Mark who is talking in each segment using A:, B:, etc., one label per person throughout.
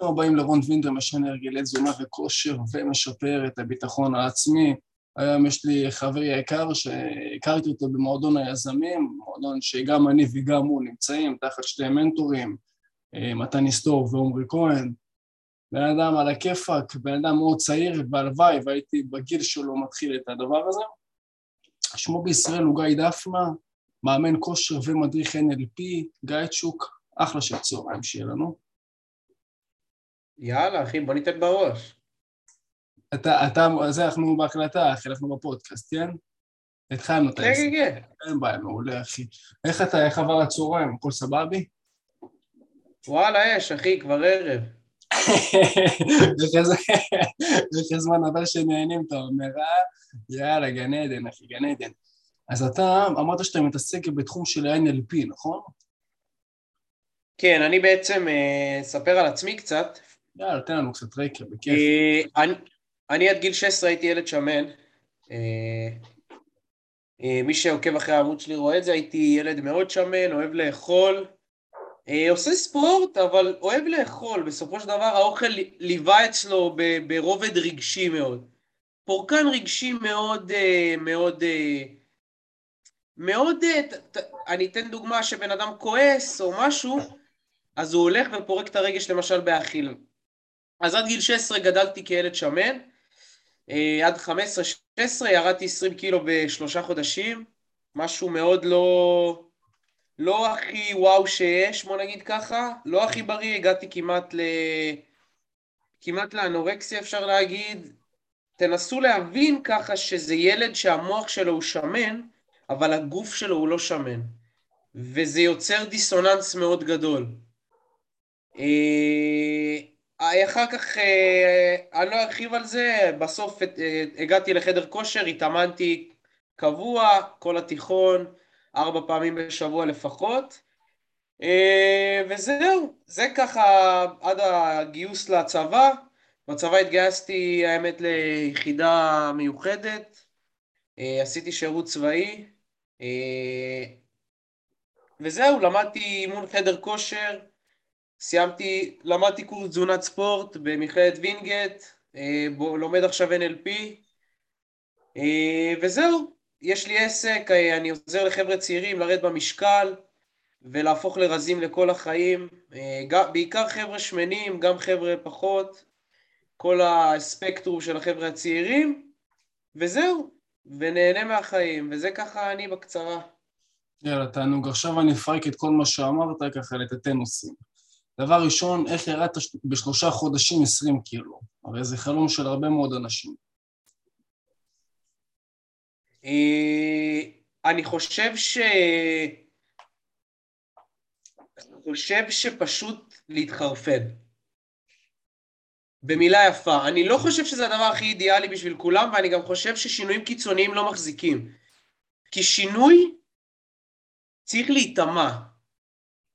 A: ברוכים הבאים לרון וינדר, משנה הרגלי תזונה וכושר ומשפר את הביטחון העצמי. היום יש לי חבר יקר שהכרתי אותו במועדון היזמים, מועדון שגם אני וגם הוא נמצאים תחת שתי מנטורים, אה, מתן היסטור ועומרי כהן. בן אדם על הכיפאק, בן אדם מאוד צעיר, והלוואי והייתי בגיל שלו מתחיל את הדבר הזה. שמו בישראל הוא גיא דפנה, מאמן כושר ומדריך NLP, גיא צ'וק, אחלה של צהריים שיהיה לנו.
B: יאללה, אחי, בוא ניתן בראש.
A: אתה, אתה, זה אנחנו בהקלטה, אחי, אנחנו בפודקאסט, כן? התחלנו את
B: כן, כן, כן.
A: אין בעיה, מעולה, אחי. איך אתה, איך עבר הצהריים? הכל סבבי?
B: וואלה, יש, אחי, כבר ערב.
A: וכי זמן אבל שנהנים, אתה אומר, אה? יאללה, גן עדן, אחי, גן עדן. אז אתה אמרת שאתה מתעסק בתחום של ה-NLP, נכון?
B: כן, אני בעצם אה, אספר על עצמי קצת.
A: יאללה, תן לנו קצת רקע, בכיף.
B: אה, אני, עד גיל 16 הייתי ילד שמן. אה, מי שעוקב אחרי העמוד שלי רואה את זה, הייתי ילד מאוד שמן, אוהב לאכול. עושה ספורט, אבל אוהב לאכול. בסופו של דבר האוכל ליווה אצלו ברובד רגשי מאוד. פורקן רגשי מאוד, מאוד, מאוד, אני אתן דוגמה שבן אדם כועס או משהו, אז הוא הולך ופורק את הרגש למשל באכילה. אז עד גיל 16 גדלתי כילד שמן, אה, עד 15-16 ירדתי 20 קילו בשלושה חודשים, משהו מאוד לא, לא הכי וואו שיש, בוא נגיד ככה, לא הכי בריא, הגעתי כמעט ל... כמעט לאנורקסיה אפשר להגיד. תנסו להבין ככה שזה ילד שהמוח שלו הוא שמן, אבל הגוף שלו הוא לא שמן, וזה יוצר דיסוננס מאוד גדול. אה, אחר כך, אה, אני לא ארחיב על זה, בסוף אה, הגעתי לחדר כושר, התאמנתי קבוע, כל התיכון, ארבע פעמים בשבוע לפחות, וזהו, זה ככה עד הגיוס לצבא. בצבא התגייסתי, האמת, ליחידה מיוחדת, עשיתי שירות צבאי, וזהו, למדתי אימון חדר כושר, סיימתי, למדתי קורס תזונת ספורט במכללת וינגייט, אה, לומד עכשיו NLP, אה, וזהו, יש לי עסק, אה, אני עוזר לחבר'ה צעירים לרדת במשקל ולהפוך לרזים לכל החיים, בעיקר חבר'ה שמנים, גם חבר'ה פחות, כל הספקטרום של החבר'ה הצעירים, וזהו, ונהנה מהחיים, וזה ככה אני בקצרה.
A: יאללה, תענוג. עכשיו אני אפרק את כל מה שאמרת ככה לתתי נושאים. דבר ראשון, איך ירדת בשלושה חודשים 20 קילו? הרי זה חלום של הרבה מאוד אנשים.
B: אה, אני חושב ש... אני חושב שפשוט להתחרפן. במילה יפה. אני לא חושב שזה הדבר הכי אידיאלי בשביל כולם, ואני גם חושב ששינויים קיצוניים לא מחזיקים. כי שינוי צריך להיטמע.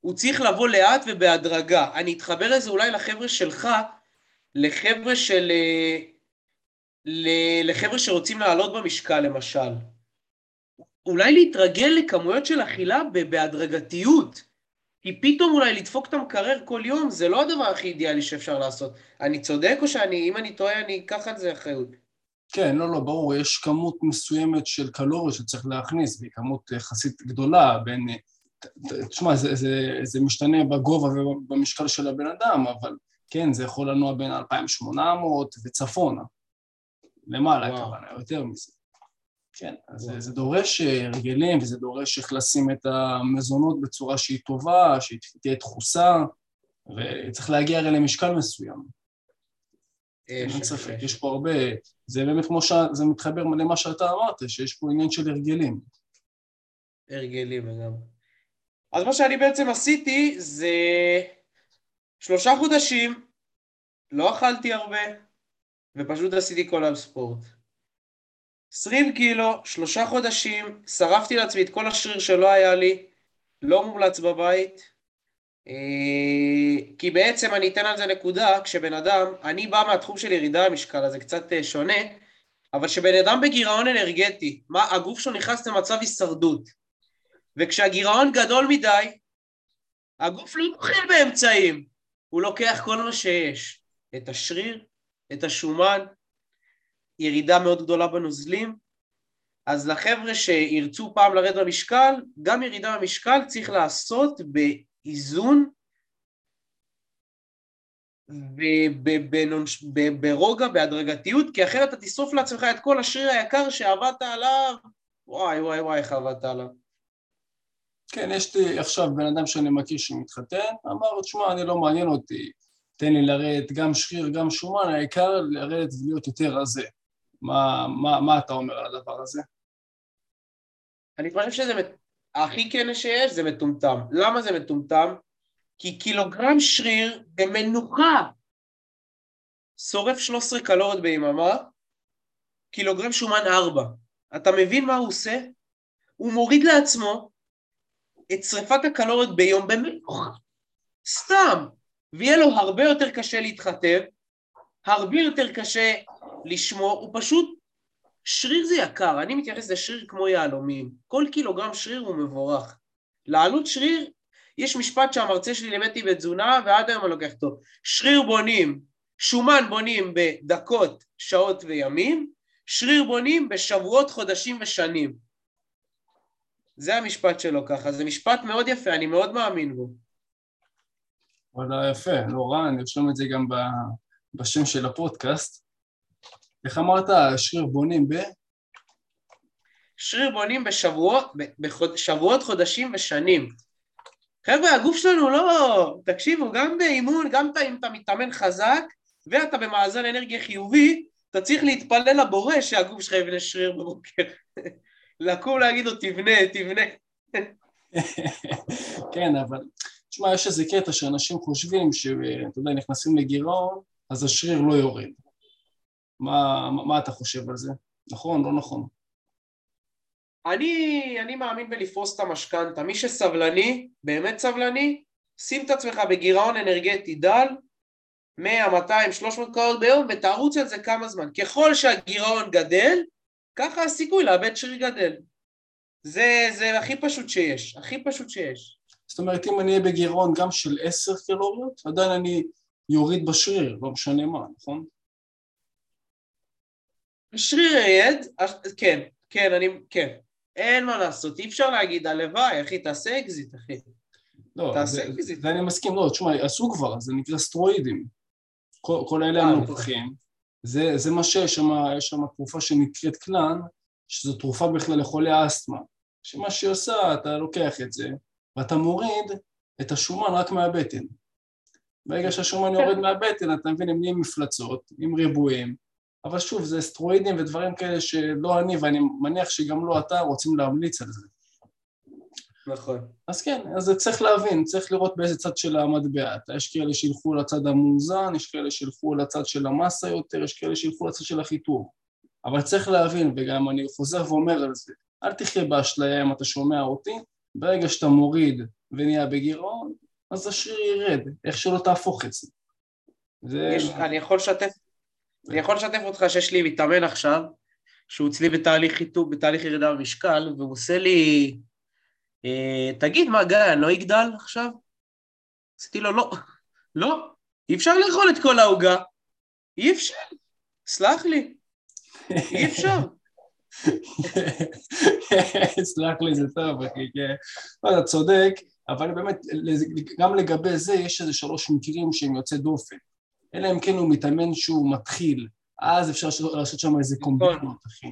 B: הוא צריך לבוא לאט ובהדרגה. אני אתחבר לזה אולי לחבר'ה שלך, לחבר'ה של... לחבר'ה שרוצים לעלות במשקל למשל. אולי להתרגל לכמויות של אכילה בהדרגתיות. כי פתאום אולי לדפוק את המקרר כל יום זה לא הדבר הכי אידיאלי שאפשר לעשות. אני צודק או שאני, אם אני טועה, אני אקח על זה אחריות?
A: כן, לא, לא, ברור, יש כמות מסוימת של קלוריות שצריך להכניס, והיא כמות יחסית גדולה בין תשמע, זה, זה, זה משתנה בגובה ובמשקל של הבן אדם, אבל כן, זה יכול לנוע בין 2,800 וצפונה. למעלה, הכוונה, יותר מזה. כן, אז זה, זה דורש הרגלים, וזה דורש איך לשים את המזונות בצורה שהיא טובה, שהיא תהיה דחוסה, וצריך להגיע הרי למשקל מסוים. אין ספק, יש פה הרבה... זה באמת כמו ש... זה מתחבר למה שאתה אמרת, שיש פה עניין של הרגלים.
B: הרגלים לגמרי. אז מה שאני בעצם עשיתי זה שלושה חודשים, לא אכלתי הרבה, ופשוט עשיתי כל היום ספורט. 20 קילו, שלושה חודשים, שרפתי לעצמי את כל השריר שלא היה לי, לא מומלץ בבית, אה, כי בעצם אני אתן על זה נקודה, כשבן אדם, אני בא מהתחום של ירידה במשקל, אז זה קצת אה, שונה, אבל כשבן אדם בגירעון אנרגטי, מה, הגוף שלו נכנס למצב הישרדות. וכשהגירעון גדול מדי, הגוף לא אוכל באמצעים, הוא לוקח כל מה שיש, את השריר, את השומן, ירידה מאוד גדולה בנוזלים, אז לחבר'ה שירצו פעם לרדת במשקל, גם ירידה במשקל צריך לעשות באיזון ברוגע, בהדרגתיות, כי אחרת אתה תשרוף לעצמך את כל השריר היקר שעבדת עליו, וואי וואי וואי איך עבדת עליו.
A: כן, יש לי עכשיו בן אדם שאני מכיר שמתחתן, אמר, תשמע, אני לא מעניין אותי, תן לי לרדת גם שריר, גם שומן, העיקר לרדת ולהיות יותר רזה. מה, מה, מה אתה אומר על הדבר הזה?
B: אני חושב שזה הכי כן שיש, זה מטומטם. למה זה מטומטם? כי קילוגרם שריר במנוחה שורף 13 קלוריות ביממה, קילוגרם שומן 4. אתה מבין מה הוא עושה? הוא מוריד לעצמו את שריפת הקלוריות ביום במנוחה. סתם. ויהיה לו הרבה יותר קשה להתחתב, הרבה יותר קשה לשמור, הוא פשוט... שריר זה יקר, אני מתייחס לשריר כמו יהלומים. כל קילוגרם שריר הוא מבורך. לעלות שריר יש משפט שהמרצה שלי לימד בתזונה, ועד היום אני לוקח אותו. שריר בונים, שומן בונים בדקות, שעות וימים, שריר בונים בשבועות, חודשים ושנים. זה המשפט שלו ככה, זה משפט מאוד יפה, אני מאוד מאמין בו.
A: וואלה, יפה, לא רע, אני ארשום את זה גם בשם של הפודקאסט. איך אמרת, שריר בונים ב...
B: שריר בונים בשבועות, בשבועות, חודשים ושנים. חבר'ה, הגוף שלנו לא... תקשיבו, גם באימון, גם אם אתה מתאמן חזק ואתה במאזן אנרגיה חיובי, אתה צריך להתפלל לבורא שהגוף שלך יבנה שריר בבוקר. לקום להגיד לו, תבנה, תבנה.
A: כן, אבל, תשמע, יש איזה קטע שאנשים חושבים שאתה יודע, נכנסים לגירעון, אז השריר לא יורד. מה, מה אתה חושב על זה? נכון, לא נכון?
B: אני, אני מאמין בלפרוס את המשכנתה. מי שסבלני, באמת סבלני, שים את עצמך בגירעון אנרגטי דל, 100, 200, 300 קרות ביום, ותרוץ על זה כמה זמן. ככל שהגירעון גדל, ככה הסיכוי לאבד שריר גדל. זה, זה הכי פשוט שיש, הכי פשוט שיש.
A: זאת אומרת, אם אני אהיה בגירעון גם של 10 קלוריות, עדיין אני יוריד בשריר, לא משנה מה, נכון?
B: שריר ירד, כן, כן, אני, כן. אין מה לעשות, אי אפשר להגיד הלוואי, אחי, תעשה אקזיט, אחי.
A: לא, תעשה זה, אקזיט. זה אני מסכים, לא, תשמע, עשו כבר, זה נקרא סטרואידים. כל, כל אלה הנוכחים. זה, זה מה שיש שם, יש שם תרופה שנקראת קלאן, שזו תרופה בכלל לחולי אסתמה. שמה שהיא עושה, אתה לוקח את זה, ואתה מוריד את השומן רק מהבטן. ברגע שהשומן יורד מהבטן, אתה מבין, הם נהיים מפלצות, עם ריבועים, אבל שוב, זה אסטרואידים ודברים כאלה שלא אני, ואני מניח שגם לא אתה, רוצים להמליץ על זה.
B: נכון.
A: אז כן, אז צריך להבין, צריך לראות באיזה צד של המטבע. יש כאלה שילכו לצד המאוזן, יש כאלה שילכו לצד של המסה יותר, יש כאלה שילכו לצד של החיתוך. אבל צריך להבין, וגם אני חוזר ואומר על זה, אל תחיה באשליה אם אתה שומע אותי, ברגע שאתה מוריד ונהיה בגירעון, אז השריר ירד, איך שלא תהפוך את זה.
B: זה... יש, אני יכול לשתף אני יכול לשתף אותך שיש לי מתאמן עכשיו, שהוא אצלי בתהליך חיתוק, בתהליך ירידה במשקל, והוא עושה לי, תגיד, מה, גיא, אני לא אגדל עכשיו? עשיתי לו, לא, לא, אי אפשר לאכול את כל העוגה, אי אפשר, סלח לי, אי אפשר.
A: סלח לי, זה טוב, אחי, כן. אתה צודק, אבל באמת, גם לגבי זה יש איזה שלוש מקרים שהם יוצאי דופן. אלא אם כן הוא מתאמן שהוא מתחיל, אז אפשר לעשות שם איזה נכון. קומבינות, אחי.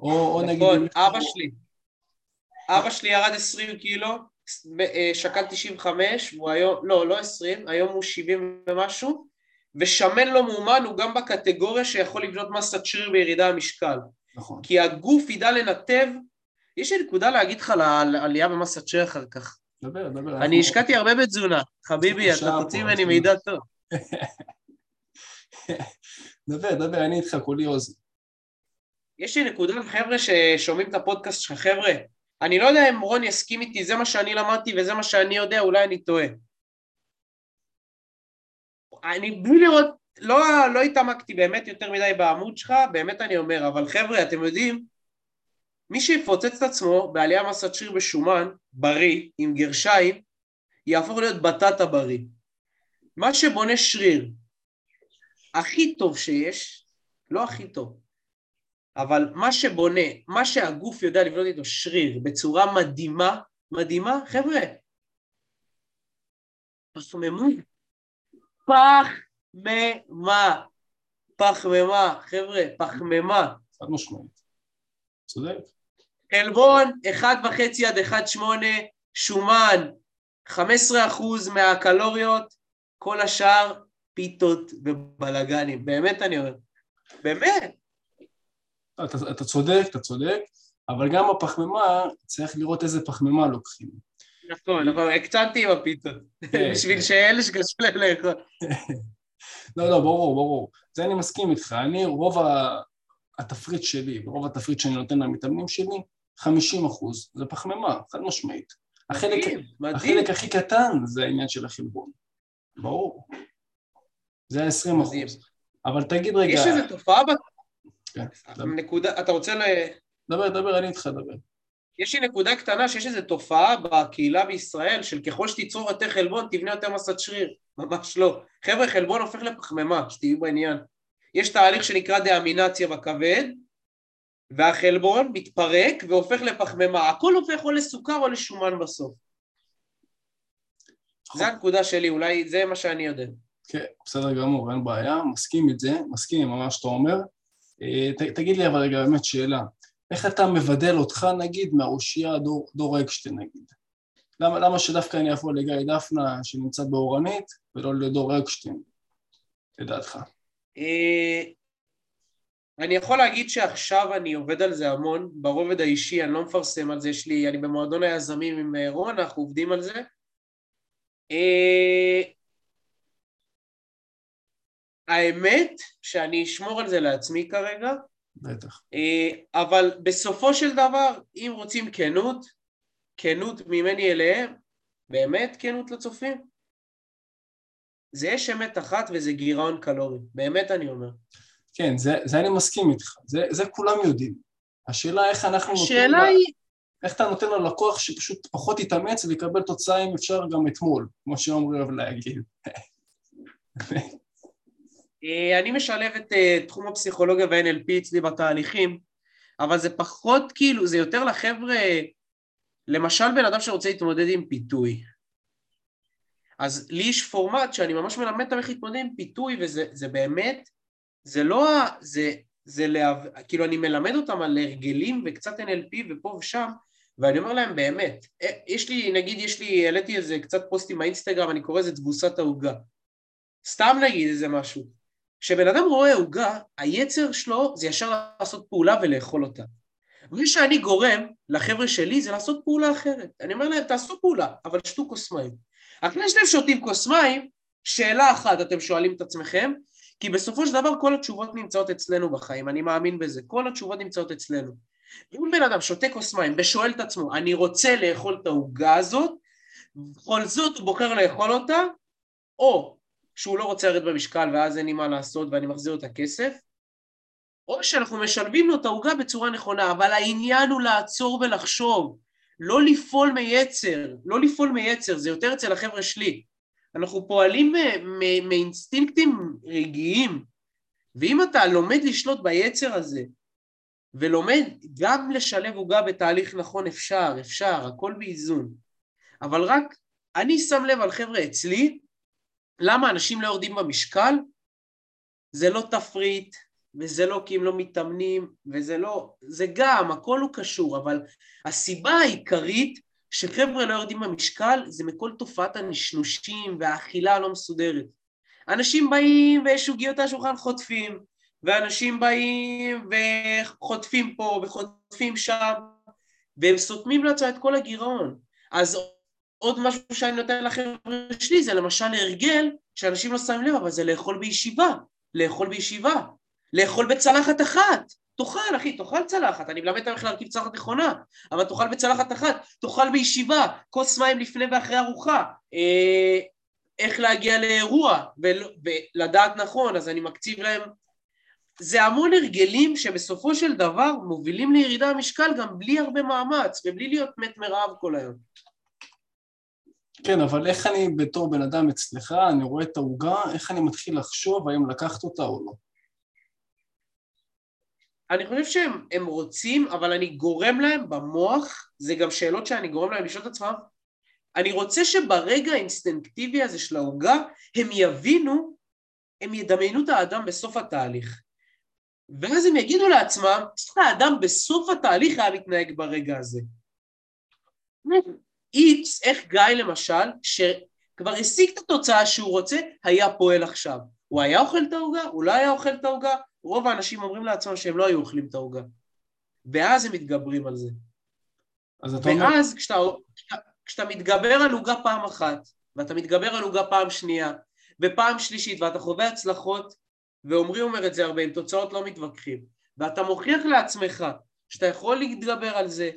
B: או, או נגיד... נכון, אבא שלי. אבא שלי ירד 20 קילו, אה, שקל 95, והוא היום, לא, לא 20, היום הוא 70 ומשהו, ושמן לא מאומן הוא גם בקטגוריה שיכול לבנות מסת שריר בירידה במשקל. נכון. כי הגוף ידע לנתב, יש לי נקודה להגיד לך על עלייה במסת שריר אחר כך.
A: דבר, דבר.
B: אני השקעתי הרבה בתזונה, חביבי, אתה תוציא ממני מידע טוב.
A: דבר, דבר, אני איתך, כולי אוזן.
B: יש לי נקודה חבר'ה ששומעים את הפודקאסט שלך, חבר'ה, אני לא יודע אם רון יסכים איתי, זה מה שאני למדתי וזה מה שאני יודע, אולי אני טועה. אני בלי לראות, לא, לא התעמקתי באמת יותר מדי בעמוד שלך, באמת אני אומר, אבל חבר'ה, אתם יודעים, מי שיפוצץ את עצמו בעלייה מסת שריר בשומן, בריא, עם גרשיים, יהפוך להיות בטטה בריא. מה שבונה שריר הכי טוב שיש, לא הכי טוב, אבל מה שבונה, מה שהגוף יודע לבנות איתו שריר בצורה מדהימה, מדהימה, חבר'ה, פחמימה, פחמימה, פחמימה, חבר'ה, פחמימה.
A: חד משמעית. צודק.
B: חלבון 1.5 עד 1.8, שומן 15% מהקלוריות, כל השאר פיתות ובלאגנים. באמת אני אומר. באמת.
A: אתה, אתה צודק, אתה צודק, אבל גם בפחמימה צריך לראות איזה פחמימה לוקחים.
B: נכון, נכון, הקצנתי עם הפיתות, כן, בשביל כן. שאלה שקשה להם לאכול.
A: לא, לא, ברור, ברור. זה אני מסכים איתך. אני, רוב התפריט שלי, רוב התפריט שאני נותן למתאמנים שלי, 50 אחוז, זה פחמימה, חד משמעית. החלק. החלק הכי קטן זה העניין של החלבון. ברור. זה ה-20 אחוז. אבל תגיד רגע...
B: יש איזו תופעה נקודה, אתה רוצה ל...
A: דבר, דבר, אני איתך, דבר.
B: יש לי נקודה קטנה שיש איזו תופעה בקהילה בישראל של ככל שתיצור יותר חלבון תבנה יותר מסת שריר, ממש לא. חבר'ה, חלבון הופך לפחמימה, שתהיו בעניין. יש תהליך שנקרא דאמינציה בכבד, והחלבון מתפרק והופך לפחמימה. הכל הופך או לסוכר או לשומן בסוף. זה הנקודה שלי, אולי זה מה שאני יודע.
A: כן, בסדר גמור, אין בעיה, מסכים את זה, מסכים עם מה שאתה אומר. אה, תגיד לי אבל רגע באמת שאלה, איך אתה מבדל אותך נגיד מהאושייה דור, דור אקשטיין נגיד? למה, למה שדווקא אני אבוא לגיא דפנה שנמצא באורנית ולא לדור אקשטיין, לדעתך?
B: אה, אני יכול להגיד שעכשיו אני עובד על זה המון, ברובד האישי, אני לא מפרסם על זה, יש לי, אני במועדון היזמים עם אה, רון, אנחנו עובדים על זה. האמת שאני אשמור על זה לעצמי כרגע.
A: בטח.
B: אה, אבל בסופו של דבר, אם רוצים כנות, כנות ממני אליהם, באמת כנות לצופים, זה יש אמת אחת וזה גירעון קלורי, באמת אני אומר.
A: כן, זה, זה אני מסכים איתך, זה, זה כולם יודעים. השאלה איך אנחנו
B: השאלה נותנים... השאלה היא...
A: איך אתה נותן ללקוח שפשוט פחות יתאמץ ויקבל תוצאה אם אפשר גם אתמול, כמו שאומרים אוהב להגיד.
B: אה, אני משלב את אה, תחום הפסיכולוגיה וה-NLP אצלי בתהליכים, אבל זה פחות כאילו, זה יותר לחבר'ה, למשל בן אדם שרוצה להתמודד עם פיתוי. אז לי יש פורמט שאני ממש מלמד אותם איך להתמודד עם פיתוי, וזה באמת, זה לא, זה, זה להב... כאילו אני מלמד אותם על הרגלים וקצת NLP ופה ושם, ואני אומר להם באמת, אה, יש לי, נגיד יש לי, העליתי איזה קצת פוסטים באינסטגרם, אני קורא לזה תבוסת העוגה. סתם נגיד איזה משהו. כשבן אדם רואה עוגה, היצר שלו זה ישר לעשות פעולה ולאכול אותה. מה שאני גורם לחבר'ה שלי זה לעשות פעולה אחרת. אני אומר להם, תעשו פעולה, אבל שתו כוס מים. אחרי שאתם שותים כוס מים, שאלה אחת אתם שואלים את עצמכם, כי בסופו של דבר כל התשובות נמצאות אצלנו בחיים, אני מאמין בזה, כל התשובות נמצאות אצלנו. אם בן אדם שותה כוס מים ושואל את עצמו, אני רוצה לאכול את העוגה הזאת, בכל זאת הוא בוחר לאכול אותה, או שהוא לא רוצה לרדת במשקל ואז אין לי מה לעשות ואני מחזיר את הכסף, או שאנחנו משלבים לו את העוגה בצורה נכונה, אבל העניין הוא לעצור ולחשוב, לא לפעול מיצר, לא לפעול מיצר, זה יותר אצל החבר'ה שלי. אנחנו פועלים מאינסטינקטים רגעיים, ואם אתה לומד לשלוט ביצר הזה, ולומד גם לשלב עוגה בתהליך נכון, אפשר, אפשר, הכל באיזון. אבל רק אני שם לב על חבר'ה אצלי, למה אנשים לא יורדים במשקל? זה לא תפריט, וזה לא כי הם לא מתאמנים, וזה לא... זה גם, הכל הוא קשור, אבל הסיבה העיקרית שחבר'ה לא יורדים במשקל זה מכל תופעת הנשנושים והאכילה הלא מסודרת. אנשים באים ויש עוגיות על השולחן חוטפים, ואנשים באים וחוטפים פה וחוטפים שם, והם סותמים לעצמם את כל הגירעון. אז עוד משהו שאני נותן לחבר'ה שלי זה למשל הרגל שאנשים לא שמים לב, אבל זה לאכול בישיבה, לאכול בישיבה, לאכול בצלחת אחת. תאכל, אחי, תאכל צלחת, אני מלמד אותם איך להרכיב צלחת נכונה, אבל תאכל בצלחת אחת, תאכל בישיבה, כוס מים לפני ואחרי ארוחה, אה, איך להגיע לאירוע ולדעת נכון, אז אני מקציב להם. זה המון הרגלים שבסופו של דבר מובילים לירידה במשקל גם בלי הרבה מאמץ ובלי להיות מת מרעב כל היום.
A: כן, אבל איך אני בתור בן אדם אצלך, אני רואה את העוגה, איך אני מתחיל לחשוב האם לקחת אותה או לא?
B: אני חושב שהם רוצים, אבל אני גורם להם במוח, זה גם שאלות שאני גורם להם לשאול את עצמם, אני רוצה שברגע האינסטינקטיבי הזה של העוגה, הם יבינו, הם ידמיינו את האדם בסוף התהליך. ואז הם יגידו לעצמם, האדם בסוף התהליך היה מתנהג ברגע הזה. איקס, איך גיא למשל, שכבר השיג את התוצאה שהוא רוצה, היה פועל עכשיו. הוא היה אוכל את העוגה? הוא לא היה אוכל את העוגה? רוב האנשים אומרים לעצמם שהם לא היו אוכלים את העוגה. ואז הם מתגברים על זה. אז אתה אומר... ואז כשאתה, כשאתה מתגבר על עוגה פעם אחת, ואתה מתגבר על עוגה פעם שנייה, ופעם שלישית, ואתה חווה הצלחות, ועומרי אומר את זה הרבה, עם תוצאות לא מתווכחים, ואתה מוכיח לעצמך שאתה יכול להתגבר על זה,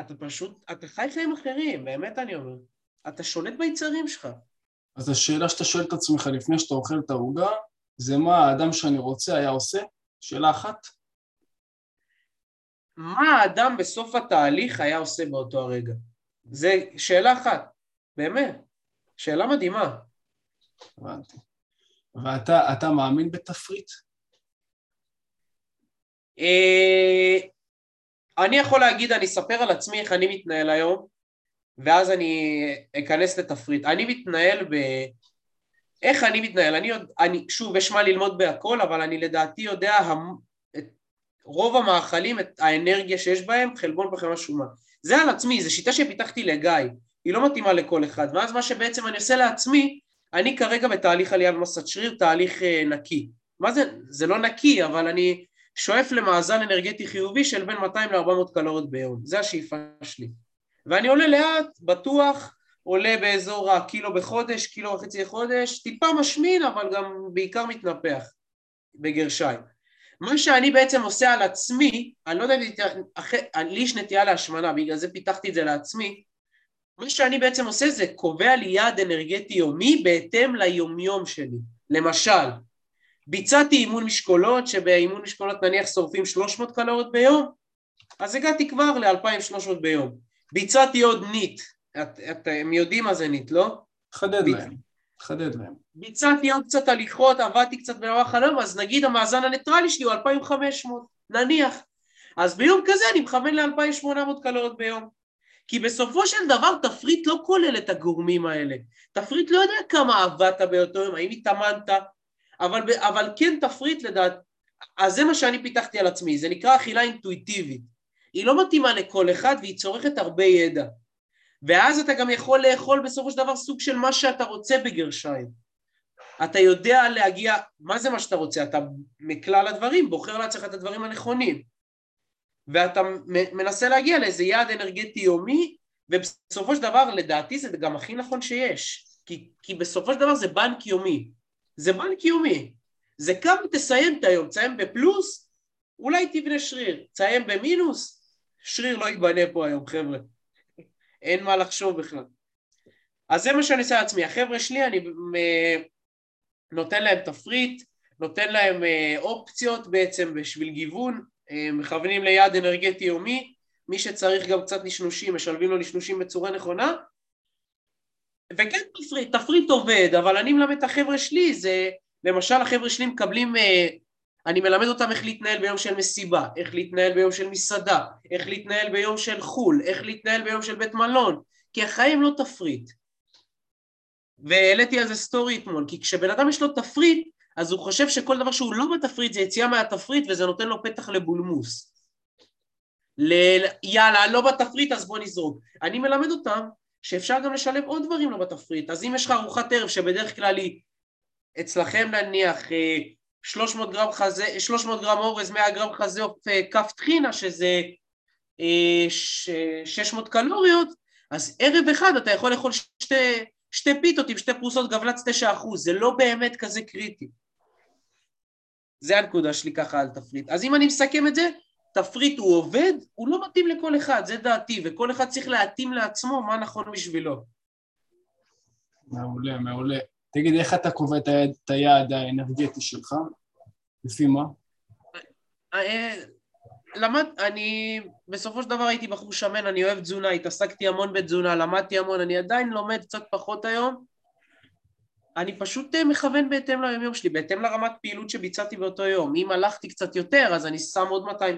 B: אתה פשוט, אתה חי חיים אחרים, באמת אני אומר. אתה שולט ביצרים שלך.
A: אז השאלה שאתה שואל את עצמך לפני שאתה אוכל את העוגה, זה מה האדם שאני רוצה היה עושה? שאלה אחת.
B: מה האדם בסוף התהליך היה עושה באותו הרגע? זה שאלה אחת, באמת. שאלה מדהימה.
A: הבנתי. ואתה מאמין בתפריט?
B: אני יכול להגיד, אני אספר על עצמי איך אני מתנהל היום, ואז אני אכנס לתפריט. אני מתנהל ב... איך אני מתנהל? אני, עוד, אני שוב, יש מה ללמוד בהכל, אבל אני לדעתי יודע המ... את רוב המאכלים, את האנרגיה שיש בהם, חלבון בחמאה שומן. זה על עצמי, זו שיטה שפיתחתי לגיא, היא לא מתאימה לכל אחד, ואז מה שבעצם אני עושה לעצמי, אני כרגע בתהליך עלייה במסת שריר, תהליך אה, נקי. מה זה? זה לא נקי, אבל אני שואף למאזן אנרגטי חיובי של בין 200 ל-400 קלוריות ביום, זה השאיפה שלי. ואני עולה לאט, בטוח, עולה באזור הקילו בחודש, קילו וחצי לחודש, טיפה משמין אבל גם בעיקר מתנפח, בגרשיים. מה שאני בעצם עושה על עצמי, אני לא יודע אם לי יש נטייה להשמנה, בגלל זה פיתחתי את זה לעצמי, מה שאני בעצם עושה זה קובע לי יעד אנרגטי יומי בהתאם ליומיום שלי. למשל, ביצעתי אימון משקולות, שבאימון משקולות נניח שורפים 300 קלוריות ביום, אז הגעתי כבר ל-2300 ביום. ביצעתי עוד NEAT, את, אתם יודעים מה זה NEAT, לא?
A: חדד ביצ... להם, חדד להם.
B: ביצעתי עוד קצת הליכות, עבדתי קצת במערך היום, אז נגיד המאזן הניטרלי שלי הוא 2500, נניח. אז ביום כזה אני מכוון ל-2800 קלוריות ביום. כי בסופו של דבר תפריט לא כולל את הגורמים האלה. תפריט לא יודע כמה עבדת באותו יום, האם התאמנת, אבל, אבל כן תפריט לדעת, אז זה מה שאני פיתחתי על עצמי, זה נקרא אכילה אינטואיטיבית. היא לא מתאימה לכל אחד והיא צורכת הרבה ידע. ואז אתה גם יכול לאכול בסופו של דבר סוג של מה שאתה רוצה בגרשיים. אתה יודע להגיע, מה זה מה שאתה רוצה? אתה מכלל הדברים, בוחר לעצמך את הדברים הנכונים. ואתה מנסה להגיע לאיזה יעד אנרגטי יומי, ובסופו של דבר לדעתי זה גם הכי נכון שיש. כי, כי בסופו של דבר זה בנק יומי. זה בנק יומי. זה כמה תסיים את היום, תסיים בפלוס, אולי תבנה שריר. תסיים במינוס, שריר לא ייבנה פה היום, חבר'ה. אין מה לחשוב בכלל. אז זה מה שאני עושה לעצמי. החבר'ה שלי, אני נותן להם תפריט, נותן להם אה, אופציות בעצם בשביל גיוון, אה, מכוונים ליעד אנרגטי יומי, מי שצריך גם קצת נשנושים, משלבים לו נשנושים בצורה נכונה, וכן תפריט, תפריט עובד, אבל אני מלמד את החבר'ה שלי, זה למשל החבר'ה שלי מקבלים, אה, אני מלמד אותם איך להתנהל ביום של מסיבה, איך להתנהל ביום של מסעדה, איך להתנהל ביום של חו"ל, איך להתנהל ביום של בית מלון, כי החיים לא תפריט. והעליתי על זה סטורי אתמול, כי כשבן אדם יש לו תפריט, אז הוא חושב שכל דבר שהוא לא בתפריט זה יציאה מהתפריט וזה נותן לו פתח לבולמוס. ל... יאללה, לא בתפריט אז בוא נזרוק. אני מלמד אותם שאפשר גם לשלב עוד דברים לא בתפריט. אז אם יש לך ארוחת ערב שבדרך כלל היא אצלכם נניח 300 אה, גרם חזה, 300 גרם אורז, 100 גרם חזה עוף אה, כף טחינה שזה 600 אה, קלוריות, אז ערב אחד אתה יכול לאכול שתי, שתי פיתות עם שתי פרוסות גבלץ 9%, זה לא באמת כזה קריטי. זה הנקודה שלי ככה על תפריט. אז אם אני מסכם את זה, תפריט הוא עובד, הוא לא מתאים לכל אחד, זה דעתי, וכל אחד צריך להתאים לעצמו מה נכון בשבילו.
A: מעולה, מעולה. תגיד, איך אתה קובע את היעד האנרגטי שלך? לפי מה?
B: אה, למד, אני בסופו של דבר הייתי בחור שמן, אני אוהב תזונה, התעסקתי המון בתזונה, למדתי המון, אני עדיין לומד קצת פחות היום. אני פשוט אה, מכוון בהתאם ליומיום שלי, בהתאם לרמת פעילות שביצעתי באותו יום. אם הלכתי קצת יותר, אז אני שם עוד 200.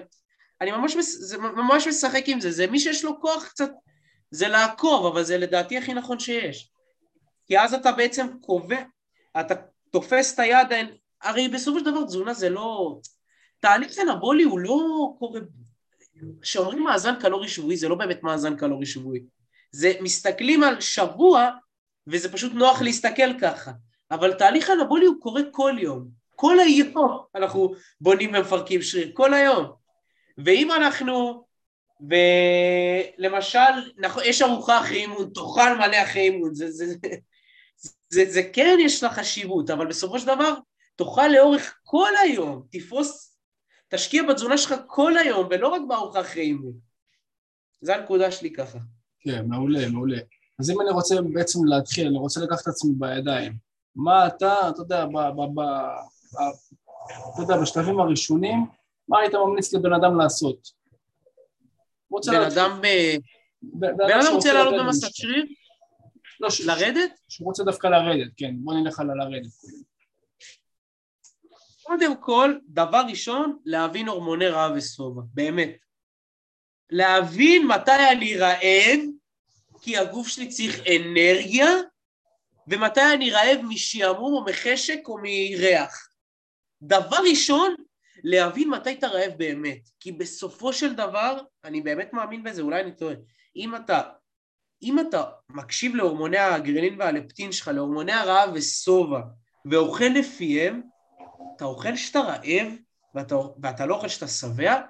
B: אני ממש, זה ממש משחק עם זה, זה מי שיש לו כוח קצת, זה לעקוב, אבל זה לדעתי הכי נכון שיש. כי אז אתה בעצם קובע, אתה תופס את היד, הרי בסופו של דבר תזונה זה לא... תהליך אנבולי הוא לא קורה... כשאומרים מאזן קלורי שבועי זה לא באמת מאזן קלורי שבועי. זה מסתכלים על שבוע וזה פשוט נוח להסתכל ככה. אבל תהליך אנבולי הוא קורה כל יום. כל היום אנחנו בונים ומפרקים שריר, כל היום. ואם אנחנו, למשל, יש ארוחה אחרי אימון, תאכל מלא אחרי אימון, זה, זה, זה, זה, זה כן יש לה חשיבות, אבל בסופו של דבר תאכל לאורך כל היום, תפרוס, תשקיע בתזונה שלך כל היום, ולא רק בארוחה אחרי אימון. זו הנקודה שלי ככה.
A: כן, מעולה, מעולה. אז אם אני רוצה בעצם להתחיל, אני רוצה לקחת את עצמי בידיים, מה אתה, אתה יודע, ב, ב, ב, ב, אתה יודע, בשלבים הראשונים, מה היית ממליץ לבן אדם לעשות?
B: בן אדם, אה, בן אדם רוצה לעלות במסת שריר? לא, לרדת?
A: שהוא רוצה דווקא לרדת, כן, בוא נלך על הלרדת.
B: קודם כל, דבר ראשון, להבין הורמוני רעב ושובע, באמת. להבין מתי אני רעב, כי הגוף שלי צריך אנרגיה, ומתי אני רעב משעמום או מחשק או מריח. דבר ראשון, להבין מתי אתה רעב באמת. כי בסופו של דבר, אני באמת מאמין בזה, אולי אני טועה, אם אתה, אם אתה מקשיב להורמוני הגרלין והלפטין שלך, להורמוני הרעב ושובע, ואוכל לפיהם, אתה אוכל שאתה רעב, ואתה, ואתה לא אוכל שאתה שבע,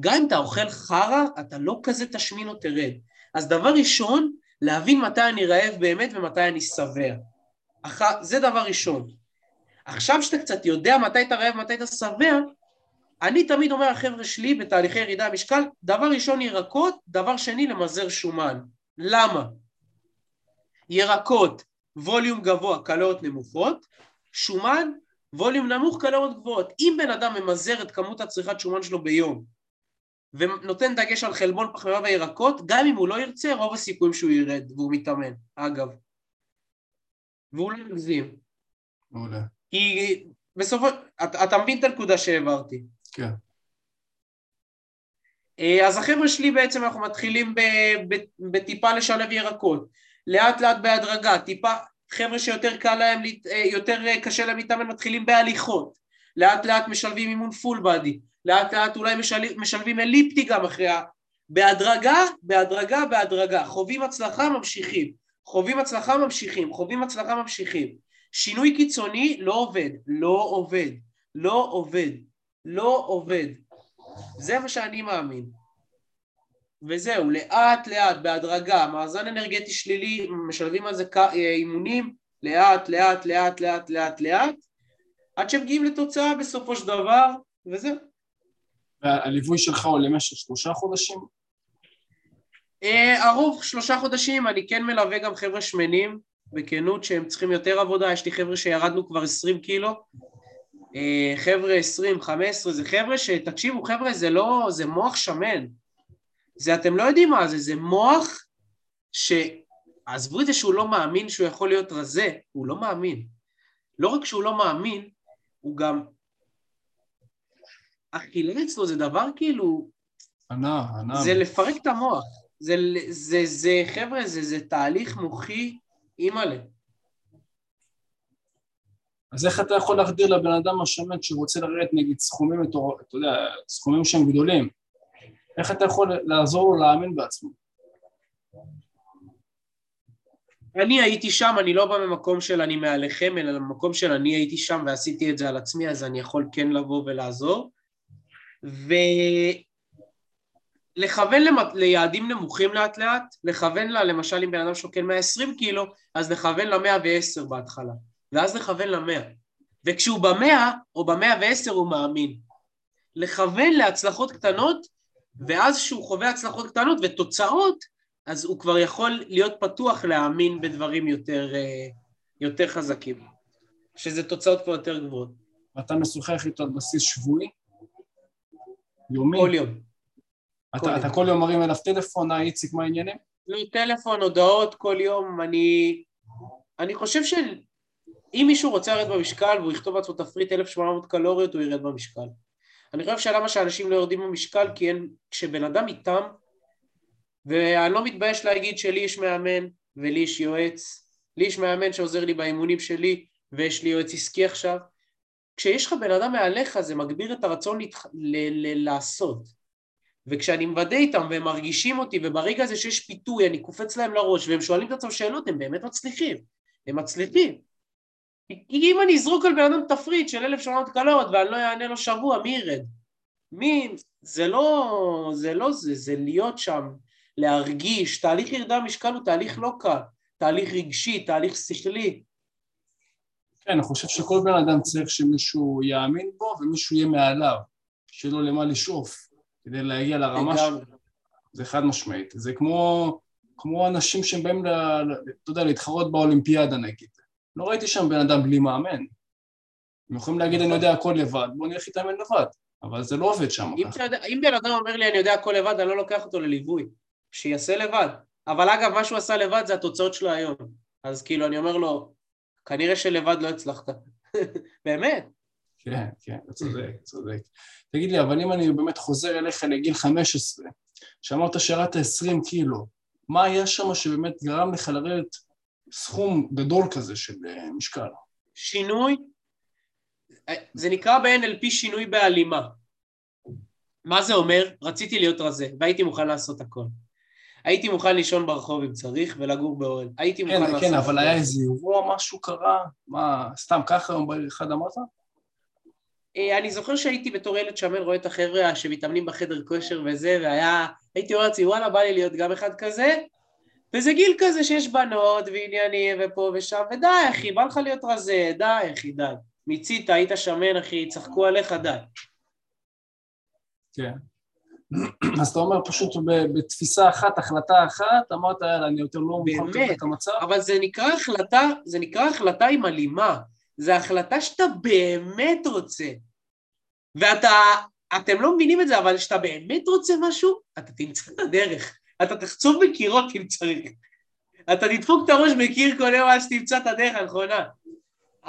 B: גם אם אתה אוכל חרא, אתה לא כזה תשמין או תרד. אז דבר ראשון, להבין מתי אני רעב באמת ומתי אני שבע. אח... זה דבר ראשון. עכשיו שאתה קצת יודע מתי אתה רעב ומתי אתה שבע, אני תמיד אומר לחבר'ה שלי בתהליכי ירידה משקל, דבר ראשון ירקות, דבר שני למזער שומן. למה? ירקות, ווליום גבוה, קלוריות נמוכות, שומן, ווליום נמוך, קלוריות גבוהות. אם בן אדם ממזער את כמות הצריכת שומן שלו ביום ונותן דגש על חלבון פחמימה וירקות, גם אם הוא לא ירצה, רוב הסיכויים שהוא ירד, והוא מתאמן, אגב. והוא לא מגזים.
A: מעולה.
B: כי בסופו... אתה, אתה מבין את הנקודה שהעברתי.
A: כן.
B: אה, אז החבר'ה שלי בעצם אנחנו מתחילים בטיפה לשלב ירקות, לאט לאט בהדרגה, טיפה, חבר'ה שיותר קל להם, אה, יותר קשה להם להתאמן מתחילים בהליכות, לאט לאט משלבים אימון פול באדי, לאט לאט אולי משל... משלבים אליפטי גם אחרי ה... בהדרגה, בהדרגה, בהדרגה. חווים הצלחה, ממשיכים. חווים הצלחה, ממשיכים. חווים הצלחה, ממשיכים. שינוי קיצוני לא עובד, לא עובד, לא עובד, לא עובד. זה מה שאני מאמין. וזהו, לאט לאט, בהדרגה, מאזן אנרגטי שלילי, משלבים על זה אימונים, לאט לאט לאט לאט לאט לאט, עד שמגיעים לתוצאה בסופו של דבר, וזהו.
A: והליווי שלך הוא למשך שלושה חודשים?
B: אה, הרוב שלושה חודשים, אני כן מלווה גם חבר'ה שמנים, בכנות שהם צריכים יותר עבודה, יש לי חבר'ה שירדנו כבר עשרים קילו, אה, חבר'ה עשרים, חמש עשרה, זה חבר'ה שתקשיבו חבר'ה זה לא, זה מוח שמן, זה אתם לא יודעים מה זה, זה מוח ש... עזבו את זה שהוא לא מאמין שהוא יכול להיות רזה, הוא לא מאמין. לא רק שהוא לא מאמין, הוא גם אכילה אצלו זה דבר כאילו...
A: ענה, ענה.
B: זה לפרק את המוח. זה, זה, זה, חבר'ה, זה, זה תהליך מוחי אימא'לה.
A: אז איך אתה יכול להחדיר לבן אדם השמן שרוצה לרדת נגיד סכומים, אתה יודע, סכומים שהם גדולים? איך אתה יכול לעזור לו להאמין בעצמו?
B: אני הייתי שם, אני לא בא ממקום של אני מעליכם, אלא ממקום של אני הייתי שם ועשיתי את זה על עצמי, אז אני יכול כן לבוא ולעזור. ולכוון למת... ליעדים נמוכים לאט לאט, לכוון לה, למשל אם בן אדם שוקל 120 קילו, אז לכוון ל-110 בהתחלה, ואז לכוון ל-100. וכשהוא במאה או במאה ועשר הוא מאמין. לכוון להצלחות קטנות, ואז כשהוא חווה הצלחות קטנות ותוצאות, אז הוא כבר יכול להיות פתוח להאמין בדברים יותר, אה, יותר חזקים, שזה תוצאות כבר יותר גבוהות.
A: ואתה משוחח איתו על בסיס שבועי? יומי?
B: כל יום.
A: אתה,
B: כל
A: אתה
B: יום.
A: כל יום מרים אליו טלפון, אה, איציק, מה העניינים?
B: לא, טלפון, הודעות כל יום, אני... אני חושב שאם מישהו רוצה לרדת במשקל והוא יכתוב לעצמו תפריט 1,800 קלוריות, הוא ירד במשקל. אני חושב שלמה שאנשים לא יורדים במשקל, כי אין... כשבן אדם איתם, ואני לא מתבייש להגיד שלי יש מאמן ולי יש יועץ, לי יש מאמן שעוזר לי באימונים שלי, ויש לי יועץ עסקי עכשיו. כשיש לך בן אדם מעליך זה מגביר את הרצון להתח... ל- ל- לעשות. וכשאני מוודא איתם והם מרגישים אותי, וברגע הזה שיש פיתוי אני קופץ להם לראש והם שואלים את עצמם שאלות, הם באמת מצליחים. הם מצליחים. כי אם אני אזרוק על בן אדם תפריט של 1,700 קלוריות ואני לא אענה לו שבוע, מי ירד? מי... זה לא... זה לא זה, זה להיות שם, להרגיש. תהליך ירידה במשקל הוא תהליך לא קל. תהליך רגשי, תהליך שכלי.
A: כן, אני חושב שכל בן אדם צריך שמישהו יאמין בו ומישהו יהיה מעליו, שיהיה לו למה לשאוף, כדי להגיע לרמה שלו. זה חד משמעית. זה כמו, כמו אנשים שהם באים, ל, ל- אתה יודע, להתחרות באולימפיאדה נגיד. לא ראיתי שם בן אדם בלי מאמן. הם יכולים להגיד, אני יודע הכל לבד, בוא נלך להתאמן לבד. אבל זה לא עובד שם
B: אם, יודע, אם בן אדם אומר לי אני יודע הכל לבד, אני לא לוקח אותו לליווי, שיעשה לבד. אבל אגב, מה שהוא עשה לבד זה התוצאות שלו היום. אז כאילו, אני אומר לו, כנראה שלבד לא הצלחת. באמת.
A: כן, כן, אתה צודק, צודק. תגיד לי, אבל אם אני באמת חוזר אליך לגיל 15, שאמרת שירדת 20 קילו, מה היה שם שבאמת גרם לך לרדת סכום גדול כזה של אה, משקל?
B: שינוי, זה נקרא ב-NLP שינוי בהלימה. מה זה אומר? רציתי להיות רזה, והייתי מוכן לעשות הכל. הייתי מוכן לישון ברחוב אם צריך, ולגור באוהל. הייתי מוכן
A: כן,
B: לעשות
A: כן, אבל. היה איזה אירוע, משהו קרה? מה, סתם ככה יום בהיר אחד אמרת?
B: אה, אני זוכר שהייתי בתור ילד שמן רואה את החבר'ה שמתאמנים בחדר כושר וזה, והיה, הייתי אומר לעצמי, וואלה, בא לי להיות גם אחד כזה, וזה גיל כזה שיש בנות ועניינים ופה ושם, ודי, אחי, בא לך להיות רזה, די, אחי, די. מיצית, היית שמן, אחי, צחקו עליך, די.
A: כן. אז אתה אומר פשוט בתפיסה אחת, החלטה אחת, אמרת, יאללה, אני יותר לא מוכן. לקבל את המצב?
B: אבל זה נקרא החלטה, זה נקרא החלטה עם הלימה. זה החלטה שאתה באמת רוצה. ואתה, אתם לא מבינים את זה, אבל כשאתה באמת רוצה משהו, אתה תמצא את הדרך. אתה תחצוב בקירות אם צריך. אתה תדפוק את הראש בקיר כל יום עד שתמצא את הדרך הנכונה.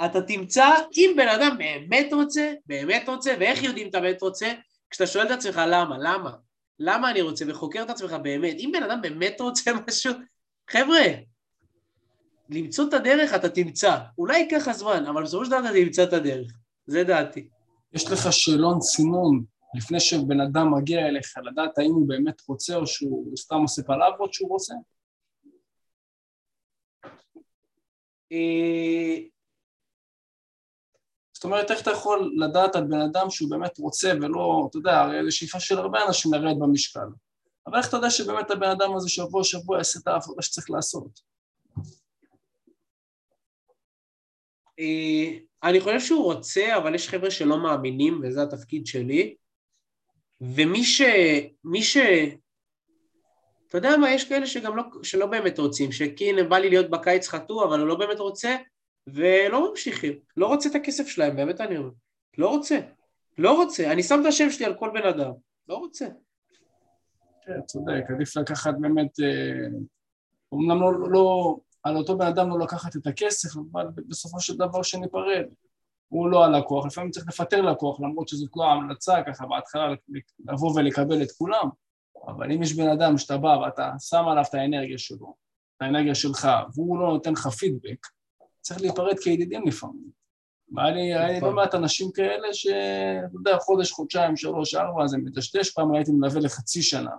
B: אתה תמצא, אם בן אדם באמת רוצה, באמת רוצה, ואיך יודעים אתה באמת רוצה? כשאתה שואל את עצמך למה, למה? למה אני רוצה? וחוקר את עצמך באמת. אם בן אדם באמת רוצה משהו, חבר'ה, למצוא את הדרך אתה תמצא. אולי ייקח לך זמן, אבל בסופו של דבר אתה תמצא את הדרך. זה דעתי.
A: יש לך שאלון צינון לפני שבן אדם מגיע אליך, לדעת האם הוא באמת רוצה או שהוא סתם עושה פלברות שהוא רוצה?
B: אה,
A: זאת אומרת, איך אתה יכול לדעת על בן אדם שהוא באמת רוצה ולא, אתה יודע, הרי זו שאיפה של הרבה אנשים לרדת במשקל. אבל איך אתה יודע שבאמת הבן אדם הזה שבוע שבוע יעשה את העבודה שצריך לעשות?
B: אה, אני חושב שהוא רוצה, אבל יש חבר'ה שלא מאמינים, וזה התפקיד שלי. ומי ש... מי ש... אתה יודע מה, יש כאלה שגם לא, שלא באמת רוצים, הנה בא לי להיות בקיץ חטוא, אבל הוא לא באמת רוצה, ולא ממשיכים. לא רוצה את הכסף שלהם, באמת אני אומר. לא רוצה. לא רוצה. אני שם את השם שלי על כל בן אדם. לא רוצה.
A: כן, צודק, עדיף לקחת באמת, אה, אומנם לא, לא, על אותו בן אדם לא לקחת את הכסף, אבל בסופו של דבר שניפרד. הוא לא הלקוח, לפעמים צריך לפטר לקוח, למרות שזאת לא המלצה ככה בהתחלה לבוא ולקבל את כולם, אבל אם יש בן אדם שאתה בא ואתה שם עליו את האנרגיה שלו, את האנרגיה שלך, והוא לא נותן לך פידבק, צריך להיפרד כידידים לפעמים. והיה לי, היה לי לא מעט אנשים כאלה שאתה יודע, חודש, חודשיים, שלוש, ארבע, זה מדשדש, פעם הייתי מלווה לחצי שנה.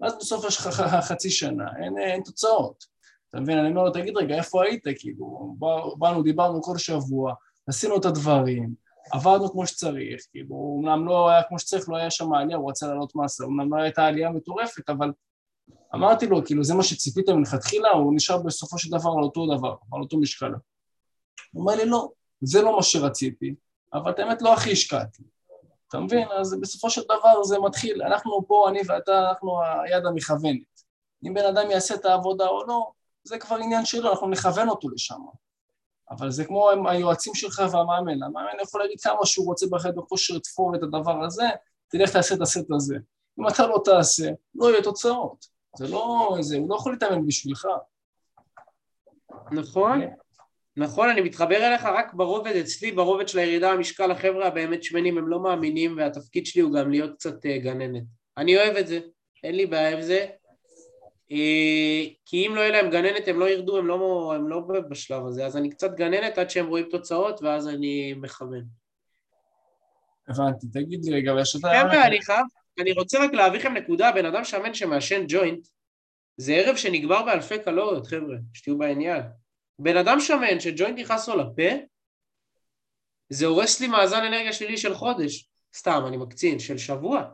A: ואז בסוף יש לך חצי שנה, אין, אין תוצאות. אתה מבין? אני אומר לו, תגיד רגע, איפה היית? כאילו, באנו, דיברנו כל שבוע, עשינו את הדברים, עבדנו כמו שצריך, כאילו, אמנם לא היה כמו שצריך, לא היה שם עלייה, הוא רצה לעלות מסה, אמנם לא הייתה עלייה מטורפת, אבל אמרתי לו, כאילו, זה מה שציפית מלכתחילה, הוא נשאר בסופו של דבר על אותו דבר, על אותו משקל. הוא אומר לי, לא, זה לא מה שרציתי, אבל את האמת לא הכי השקעתי. אתה מבין? אז בסופו של דבר זה מתחיל, אנחנו פה, אני ואתה, אנחנו היד המכוונת. אם בן אדם יעשה את העבודה או לא, זה כבר עניין שלו, אנחנו נכוון אותו לשם. אבל זה כמו היועצים שלך והמאמן, המאמן יכול להגיד כמה שהוא רוצה בחדר כושר לתפור את הדבר הזה, תלך תעשה את הסט הזה. אם אתה לא תעשה, לא יהיו תוצאות. זה לא, זה, הוא לא יכול להתאמן בשבילך.
B: נכון, נכון, אני מתחבר אליך רק ברובד אצלי, ברובד של הירידה במשקל, החבר'ה הבאמת שמנים הם לא מאמינים, והתפקיד שלי הוא גם להיות קצת uh, גננת. אני אוהב את זה, אין לי בעיה עם זה, כי אם לא יהיה להם גננת הם לא ירדו, הם לא, הם לא בשלב הזה, אז אני קצת גננת עד שהם רואים תוצאות ואז אני מכוון.
A: הבנתי, תגיד לי רגע,
B: ושאתה... חבר'ה, אני חייב, אני רוצה רק להביא לכם נקודה, בן אדם שמן שמעשן ג'וינט, זה ערב שנגמר באלפי קלוריות, חבר'ה, שתהיו בעניין. בן אדם שמן שג'וינט נכנס לו לפה, זה הורס לי מאזן אנרגיה שלילי של חודש. סתם, אני מקצין, של שבוע.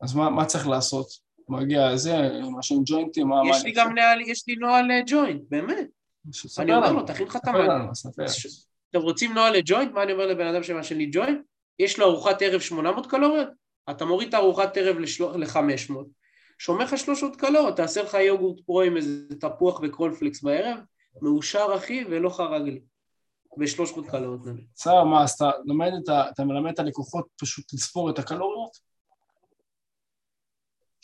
A: אז מה, מה צריך לעשות? מגיע זה, מעשן ג'וינטים, מה...
B: יש לי גם נהל, יש לי נוהל אה, ג'וינט, באמת. אני אומר לו, תכין לך את המעלה. אתם רוצים נוהל לג'וינט? מה אני אומר לבן אדם שמעשן לי ג'וינט? יש לו ארוחת ערב 800 קלוריות? אתה מוריד את הארוחת ערב ל-500, שומר לך 300 קלוריות, תעשה לך יוגורט פרו עם איזה תפוח וקרולפליקס בערב, מאושר אחי ולא חרג לי. ב-300 קלוריות.
A: בסדר, מה, אז אתה לומד את ה... אתה מלמד את הלקוחות פשוט לספור את הקלוריות?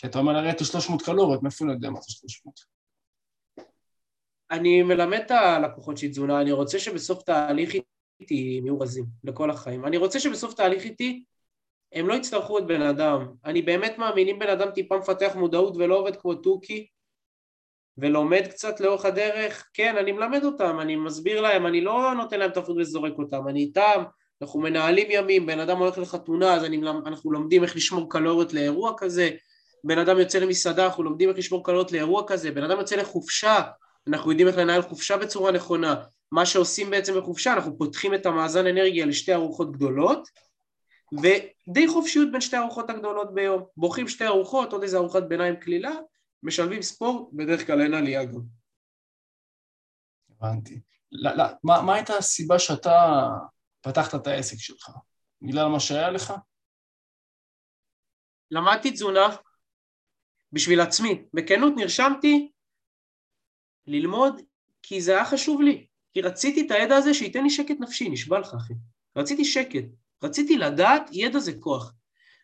A: כי אתה אומר, הרי את ה-300 קלוריות, מאיפה אני יודע מה זה 300?
B: אני מלמד את הלקוחות שלי תזונה, אני רוצה שבסוף תהליך איתי יהיו רזים לכל החיים. אני רוצה שבסוף תהליך איתי הם לא יצטרכו את בן אדם. אני באמת מאמין, אם בן אדם טיפה מפתח מודעות ולא עובד כמו תוכי, ולומד קצת לאורך הדרך, כן, אני מלמד אותם, אני מסביר להם, אני לא נותן להם תפות וזורק אותם, אני איתם, אנחנו מנהלים ימים, בן אדם הולך לחתונה, אז אני, אנחנו לומדים איך לשמור קלוריות לאירוע כזה, בן אדם יוצא למסעדה, אנחנו לומדים איך לשמור קלוריות לאירוע כזה, בן אדם יוצא לחופשה, אנחנו יודעים איך לנהל חופשה בצורה נכונה, מה שעושים בעצם בחופשה, אנחנו פותחים את המאזן אנרגיה לשתי ארוחות גדולות, ודי חופשיות בין שתי הארוחות הגדולות ביום. בורחים שתי ארוחות, עוד איזה ארוחת ביניים קלילה, משלבים ספורט, בדרך כלל אין עלייה גם.
A: הבנתי. לא, לא, מה, מה הייתה הסיבה שאתה פתחת את העסק שלך? בגלל מה שהיה לך?
B: למדתי תזונה בשביל עצמי. בכנות נרשמתי ללמוד כי זה היה חשוב לי. כי רציתי את הידע הזה שייתן לי שקט נפשי, נשבע לך אחי. רציתי שקט. רציתי לדעת, ידע זה כוח.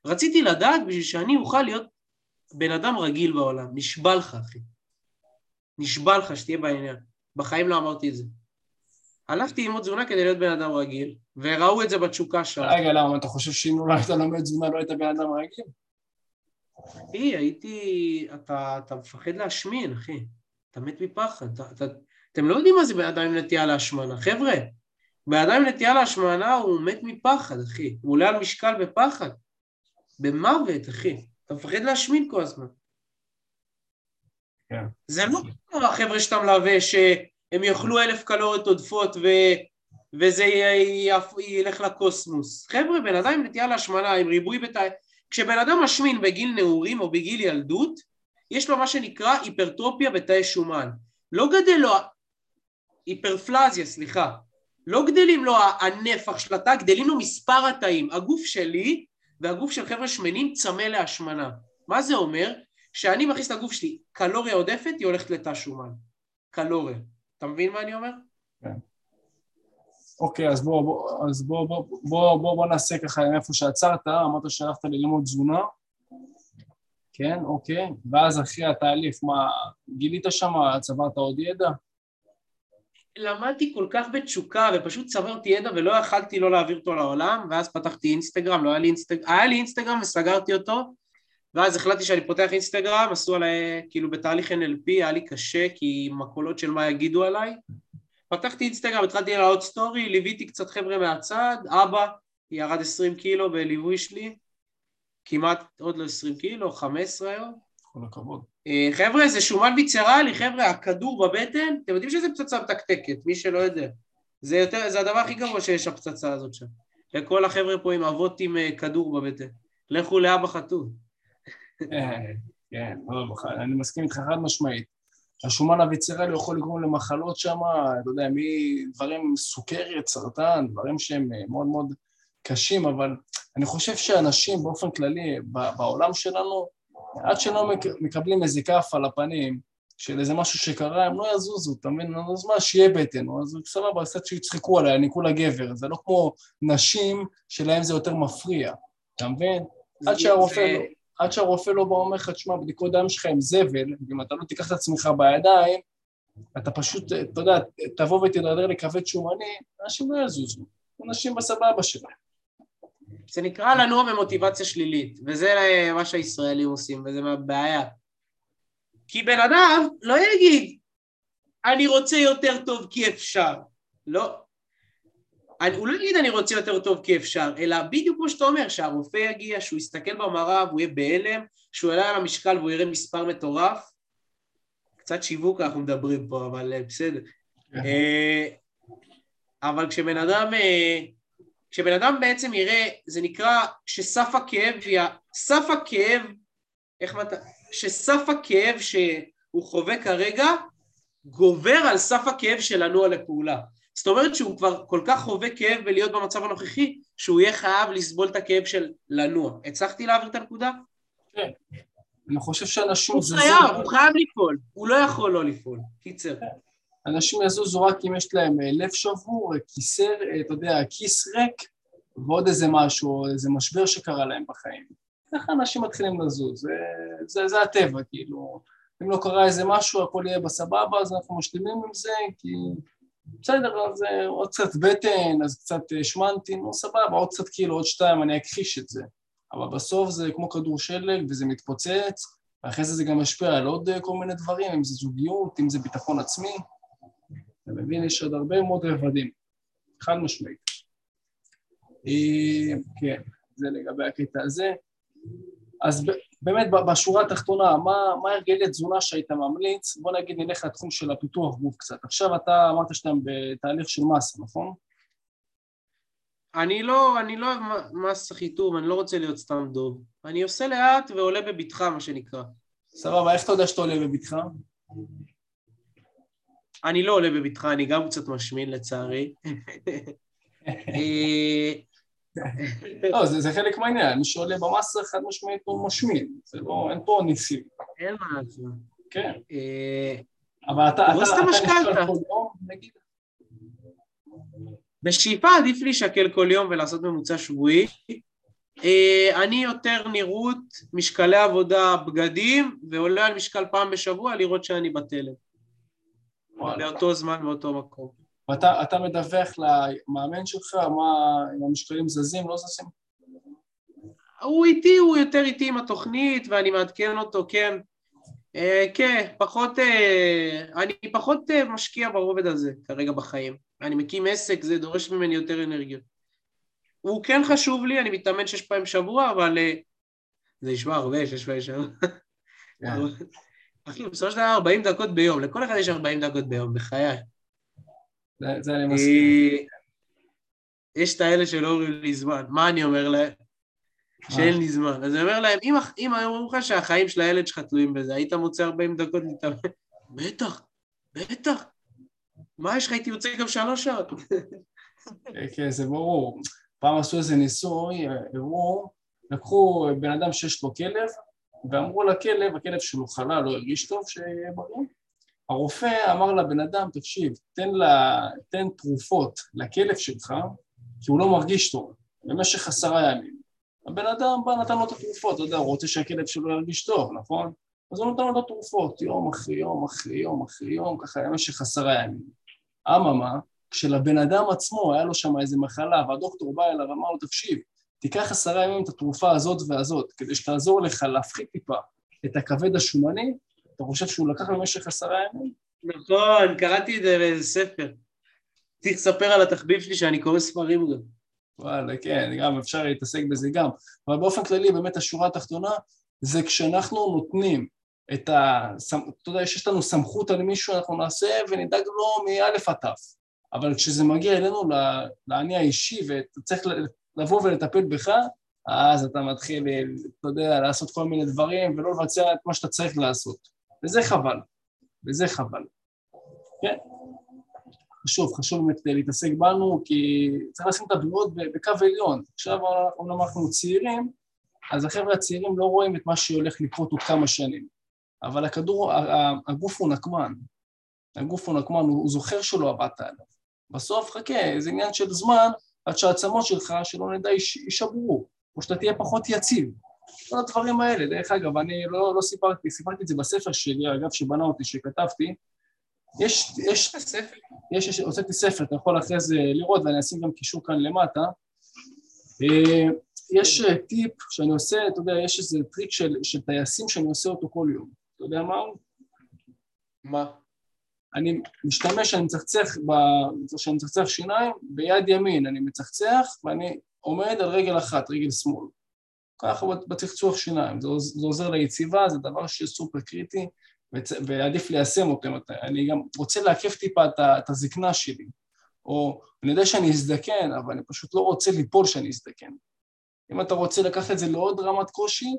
B: רציתי לדעת בשביל שאני אוכל להיות בן אדם רגיל בעולם. נשבע לך, אחי. נשבע לך שתהיה בעניין. בחיים לא אמרתי את זה. הלכתי ללמוד תזונה כדי להיות בן אדם רגיל, וראו את זה בתשוקה שם.
A: רגע, למה? אתה חושב שאם לא היית לומד תזונה לא היית בן אדם רגיל?
B: אחי, הייתי... אתה, אתה מפחד להשמין, אחי. אתה מת מפחד. אתה, אתה... אתם לא יודעים מה זה בן אדם עם נטייה להשמנה. חבר'ה, בן אדם עם נטייה להשמנה הוא מת מפחד, אחי. הוא עולה על משקל בפחד. במוות, אחי. אתה מפחד להשמין כל הזמן.
A: כן.
B: זה לא כמו החבר'ה שאתה מלווה, שהם יאכלו אלף קלוריות עודפות ו... וזה י... ילך לקוסמוס. חבר'ה, בן אדם עם נטייה להשמנה, עם ריבוי בתא... כשבן אדם משמין בגיל נעורים או בגיל ילדות, יש לו מה שנקרא היפרטרופיה בתאי שומן. לא גדל לו... היפרפלזיה, סליחה. לא גדלים לו הנפח של התא, גדלים לו מספר התאים. הגוף שלי והגוף של חבר'ה שמנים צמא להשמנה. מה זה אומר? שאני מכניס את הגוף שלי קלוריה עודפת, היא הולכת לתא שומן. קלוריה. אתה מבין מה אני אומר?
A: כן. אוקיי, אז בוא, בוא, אז בוא, בוא, בוא, בוא, בוא נעשה ככה איפה שעצרת, אמרת שהלכת ללמוד תזונה, כן, אוקיי, ואז אחרי התהליך, מה, גילית שם, צברת עוד ידע?
B: למדתי כל כך בתשוקה ופשוט צברתי ידע ולא יכלתי לא להעביר אותו לעולם ואז פתחתי אינסטגרם, לא היה לי אינסטגרם, היה לי אינסטגרם וסגרתי אותו ואז החלטתי שאני פותח אינסטגרם, עשו עליי, כאילו בתהליך NLP היה לי קשה כי עם הקולות של מה יגידו עליי פתחתי אינסטגרם, התחלתי לעלות סטורי, ליוויתי קצת חבר'ה מהצד, אבא ירד 20 קילו בליווי שלי כמעט עוד לא 20 קילו, 15 היום
A: כל הכבוד
B: אה, חבר'ה, זה שומן ויצרלי, חבר'ה, הכדור בבטן, אתם יודעים שזה פצצה מתקתקת, מי שלא יודע. זה, יותר, זה הדבר הכי גרוע שיש, הפצצה הזאת שם. לכל החבר'ה פה עם אבות עם אה, כדור בבטן. לכו לאבא חתול.
A: אה, כן, לא, אני מסכים איתך חד משמעית. השומן הוויצרלי יכול לגרום למחלות שם, אתה יודע, מדברים סוכרת, סרטן, דברים שהם מאוד מאוד קשים, אבל אני חושב שאנשים באופן כללי בעולם שלנו, עד שלא מקבלים איזה כף על הפנים של איזה משהו שקרה, הם לא יזוזו, אתה מבין? אז מה, שיהיה בטן, אז סבבה, קצת שיצחקו עליי, אני כולה גבר, זה לא כמו נשים שלהם זה יותר מפריע. אתה מבין? עד שהרופא לא... עד שהרופא לא בא ואומר לך, תשמע, בדיקות דם שלך הם זבל, ואם אתה לא תיקח את עצמך בידיים, אתה פשוט, אתה יודע, תבוא ותדרדר לכבד שומני, אנשים לא יזוזו, אנשים בסבבה שלהם.
B: זה נקרא לנוע במוטיבציה שלילית, וזה מה שהישראלים עושים, וזה בעיה. כי בן אדם לא יגיד, אני רוצה יותר טוב כי אפשר. לא. אני, הוא לא יגיד אני רוצה יותר טוב כי אפשר, אלא בדיוק כמו שאתה אומר, שהרופא יגיע, שהוא יסתכל במראה והוא יהיה בהלם, שהוא יעלה על המשקל והוא יראה מספר מטורף. קצת שיווק אנחנו מדברים פה, אבל אה, בסדר. כן. אה, אבל כשבן אדם, אה, כשבן אדם בעצם יראה, זה נקרא שסף הכאב, סף הכאב, איך מה שסף הכאב שהוא חווה כרגע, גובר על סף הכאב של לנוע לפעולה. זאת אומרת שהוא כבר כל כך חווה כאב בלהיות במצב הנוכחי, שהוא יהיה חייב לסבול את הכאב של לנוע. הצלחתי להעביר את הנקודה?
A: כן. אני חושב שאנשים...
B: הוא חייב, הוא חייב לפעול, הוא לא יכול לא לפעול. קיצר.
A: אנשים יזוזו רק אם יש להם אה, לב שבור, אה, כיסא, אה, אתה יודע, כיס ריק, ועוד איזה משהו, איזה משבר שקרה להם בחיים. ככה אנשים מתחילים לזוז, זה, זה, זה הטבע, כאילו, אם לא קרה איזה משהו, הכל יהיה בסבבה, אז אנחנו משלימים עם זה, כי בסדר, אז עוד קצת בטן, אז קצת שמנתי, נו סבבה, עוד קצת כאילו, עוד שתיים, אני אכחיש את זה. אבל בסוף זה כמו כדור שלג וזה מתפוצץ, ואחרי זה זה גם משפיע על עוד כל מיני דברים, אם זה זוגיות, אם זה ביטחון עצמי. אתה מבין? יש עוד הרבה מאוד רבדים, חד משמעית. אה, כן, זה לגבי הקטע הזה. אז באמת בשורה התחתונה, מה, מה הרגלי תזונה שהיית ממליץ? בוא נגיד נלך לתחום של הפיתוח גוף קצת. עכשיו אתה אמרת שאתה בתהליך של מסה, נכון?
B: אני לא, אני לא אוהב מס חיתום, אני לא רוצה להיות סתם דוב. אני עושה לאט ועולה בבטחה, מה שנקרא.
A: סבבה, איך אתה יודע שאתה עולה בבטחה?
B: אני לא עולה בבטחה, אני גם קצת משמין לצערי.
A: לא, זה, זה חלק מהעניין, מי שעולה במסה חד משמעית הוא משמין, זה לא, אין פה ניסים.
B: אין מה לעשות.
A: כן. אה, אבל אתה, אתה, אתה נשקל כל יום, נגיד?
B: בשאיפה עדיף להישקל כל יום ולעשות ממוצע שבועי. אה, אני יותר נראות, משקלי עבודה, בגדים, ועולה על משקל פעם בשבוע לראות שאני בתלם. באותו זמן, באותו מקום.
A: ואתה מדווח למאמן שלך מה, אם המשקלים זזים, לא זזים?
B: הוא איתי, הוא יותר איטי עם התוכנית, ואני מעדכן אותו, כן. אה, כן, פחות, אה, אני פחות אה, משקיע ברובד הזה כרגע בחיים. אני מקים עסק, זה דורש ממני יותר אנרגיות. הוא כן חשוב לי, אני מתאמן שש פעמים בשבוע, אבל אה, זה נשמע הרבה, שש פעמים בשבוע. כן. אחי, בסופו של דבר 40 דקות ביום, לכל אחד יש 40 דקות ביום, בחיי.
A: זה אני מסכים.
B: יש את האלה שלא אומרים לי זמן, מה אני אומר להם? שאין לי זמן. אז אני אומר להם, אם, אם אמרו לך שהחיים של הילד שלך תלויים בזה, היית מוצא 40 דקות להתאמן? בטח, בטח. מה יש לך, הייתי יוצא גם שלוש שעות.
A: כן, זה ברור. פעם עשו איזה ניסוי, הראו, לקחו בן אדם שיש לו כלב, ואמרו לכלב, הכלב שלו חלה, לא הרגיש טוב, שיהיה ברור. הרופא אמר לבן אדם, תקשיב, תן, לה, תן תרופות לכלב שלך, כי הוא לא מרגיש טוב, במשך עשרה ימים. הבן אדם בא, נתן לו את התרופות, אתה יודע, הוא רוצה שהכלב שלו ירגיש טוב, נכון? אז הוא נתן לו את התרופות, יום אחרי יום אחרי יום אחרי יום, ככה במשך עשרה ימים. אממה, כשלבן אדם עצמו היה לו שם איזה מחלה, והדוקטור בא אליו ואמר לו, תקשיב, תיקח עשרה ימים את התרופה הזאת והזאת, כדי שתעזור לך להפחית טיפה את הכבד השומני, אתה חושב שהוא לקח במשך עשרה ימים?
B: נכון, קראתי את זה באיזה ספר. צריך לספר על התחביב שלי שאני קורא ספרים גם.
A: וואלה, כן, גם אפשר להתעסק בזה גם. אבל באופן כללי, באמת השורה התחתונה, זה כשאנחנו נותנים את ה... אתה יודע, יש לנו סמכות על מישהו, אנחנו נעשה ונדאג לו מאלף עד תף. אבל כשזה מגיע אלינו, לאני האישי, ואתה צריך לבוא ולטפל בך, אז אתה מתחיל, אתה יודע, לעשות כל מיני דברים ולא לבצע את מה שאתה צריך לעשות. וזה חבל, וזה חבל. כן, חשוב, חשוב באמת להתעסק בנו, כי צריך לשים את הבריאות בקו עליון. עכשיו, אומנם אנחנו צעירים, אז החבר'ה הצעירים לא רואים את מה שהולך לקרות עוד כמה שנים. אבל הכדור, הגוף הוא נקמן. הגוף הוא נקמן, הוא זוכר שלא עבדת עליו. בסוף, חכה, זה עניין של זמן עד שהעצמות שלך, שלא נדע, יישברו. או שאתה תהיה פחות יציב. כל הדברים האלה, דרך אגב, אני לא, לא סיפרתי, סיפרתי את זה בספר שלי, אגב, שבנה אותי, שכתבתי, יש, יש, יש, יש, הוצאתי ספר, אתה יכול אחרי זה לראות, ואני אשים גם קישור כאן למטה. אה, יש אה, טיפ שאני עושה, אתה יודע, יש איזה טריק של, של טייסים שאני עושה אותו כל יום. אתה יודע מה הוא?
B: מה?
A: אני משתמש, אני מצחצח, ב... כשאני מצחצח שיניים, ביד ימין אני מצחצח ואני עומד על רגל אחת, רגל שמאל. ככה בצחצוח שיניים, זה, זה עוזר ליציבה, זה דבר שסופר קריטי ועדיף ליישם אותו. אני גם רוצה לעכב טיפה את הזקנה שלי, או אני יודע שאני אזדקן, אבל אני פשוט לא רוצה ליפול שאני אזדקן. אם אתה רוצה לקחת את זה לעוד רמת קושי,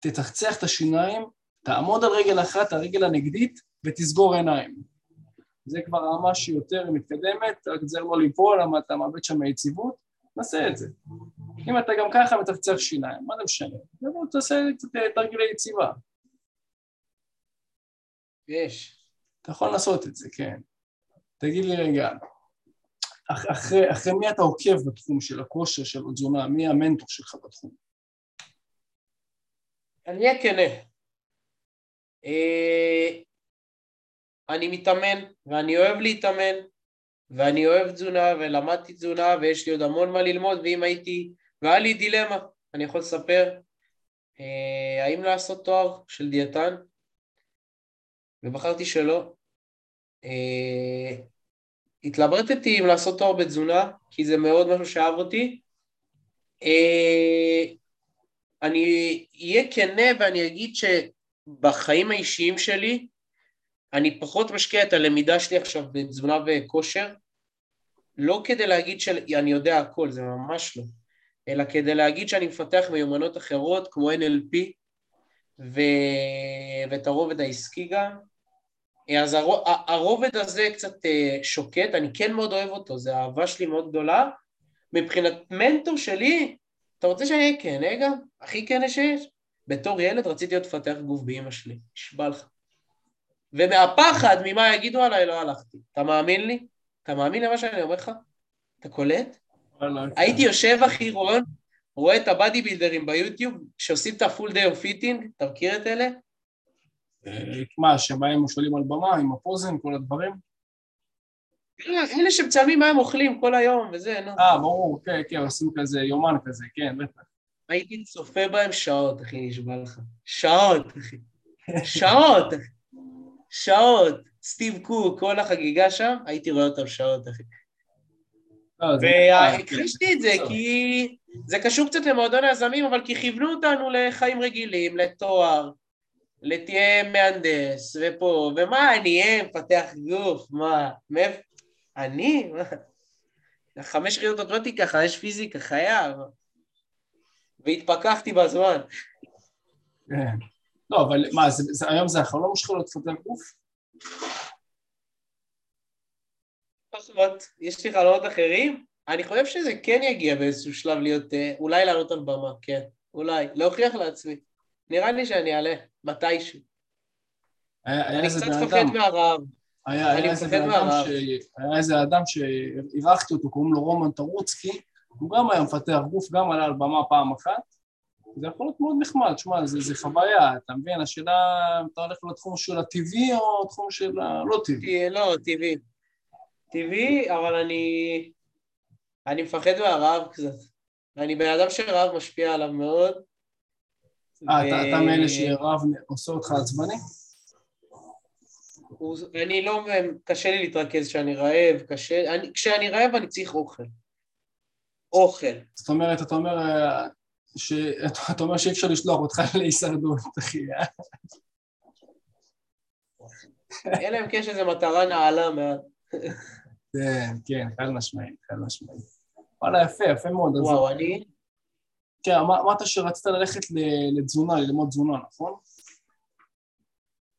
A: תצחצח את השיניים, תעמוד על רגל אחת, הרגל הנגדית, ותסגור עיניים. זה כבר רמה שהיא יותר מתקדמת, רק תזהר לא ליפול, למה אתה מאבד שם היציבות, נעשה את זה. אם אתה גם ככה מצחצח שיניים, מה זה משנה? בוא תעשה קצת תרגילי יציבה.
B: יש.
A: אתה יכול לעשות את זה, כן. תגיד לי רגע, אח, אחרי, אחרי מי אתה עוקב בתחום של הכושר, של התזונה? מי המנטור שלך בתחום?
B: אני אהיה כנה. אה, אני מתאמן, ואני אוהב להתאמן, ואני אוהב תזונה, ולמדתי תזונה, ויש לי עוד המון מה ללמוד, ואם הייתי... והיה לי דילמה, אני יכול לספר, אה, האם לעשות תואר של דיאטן, ובחרתי שלא. אה, התלברטתי אם לעשות תואר בתזונה, כי זה מאוד משהו שאהב אותי. אה, אני אהיה כנה ואני אגיד שבחיים האישיים שלי, אני פחות משקיע את הלמידה שלי עכשיו בתזונה וכושר, לא כדי להגיד שאני יודע הכל, זה ממש לא, אלא כדי להגיד שאני מפתח מיומנות אחרות כמו NLP ו... ואת הרובד העסקי גם. אז הרובד הזה קצת אה, שוקט, אני כן מאוד אוהב אותו, זו אהבה שלי מאוד גדולה. מבחינת מנטור שלי, אתה רוצה שאני אהיה כן, רגע? הכי כן שיש? בתור ילד רציתי להיות מפתח גוף באימא שלי, נשבע לך. ומהפחד ממה יגידו עליי לא הלכתי. אתה מאמין לי? אתה מאמין למה שאני אומר לך? אתה קולט? הייתי יושב, אחי רון, רואה את ה bodybuilder ים ביוטיוב שעושים את ה full day of eating, אתה מכיר את אלה?
A: מה, שבהם מושלים על במה עם ה posing, כל הדברים?
B: אלה שמצלמים מה הם אוכלים כל היום וזה, נו.
A: אה, ברור, כן, כן, עושים כזה יומן כזה, כן, בטח.
B: הייתי צופה בהם שעות, אחי, נשבע לך. שעות, אחי. שעות, אחי. שעות. סטיב קוק, כל החגיגה שם, הייתי רואה אותם שעות, אחי. לא, והכחישתי את זה כי זה קשור קצת למועדון היזמים, אבל כי כיוונו אותנו לחיים רגילים, לתואר, לתהיה מהנדס, ופה, ומה אני אהיה מפתח גוף, מה, מאיפה? אני? חמש יחידות אוטומטיקה, חמש פיזיקה, חייב. והתפכחתי בזמן.
A: כן. לא, אבל מה, היום זה החלום שלך לפתח גוף?
B: פחות. יש לי חלומות אחרים? אני חושב שזה כן יגיע באיזשהו שלב להיות, אה, אולי לעלות על במה, כן. אולי. להוכיח לעצמי. נראה לי שאני אעלה, מתישהו. אני קצת מפחד מהרעב.
A: היה, היה, איזה ש... היה איזה אדם שאירחתי אותו, קוראים לו רומן טרוצקי, הוא גם היה מפתח גוף, גם עלה על במה פעם אחת, זה יכול להיות מאוד נחמד, שמע, זה, זה חוויה, אתה מבין? השאלה אם אתה הולך לתחום של הטבעי או לתחום של הלא טבעי.
B: לא, טבעי. טבעי, אבל אני... אני מפחד מהרעב קצת. אני בן אדם שרעב משפיע עליו מאוד,
A: אה, ו... אתה מאלה שרב עושה אותך עצבני?
B: אני לא, קשה לי להתרכז כשאני רעב, קשה, אני, כשאני רעב אני צריך אוכל. אוכל.
A: זאת אומרת, אתה אומר, אה, ש... אתה אומר שאי אפשר לשלוח אותך להישרדות, אחי?
B: אלא אם כן שזה מטרה נעלה
A: מעט. כן, כן, חד משמעית, חד משמעית. וואלה, יפה, יפה מאוד.
B: וואו, אני...
A: כן, אמרת שרצית ללכת לתזונה, ללמוד תזונה, נכון?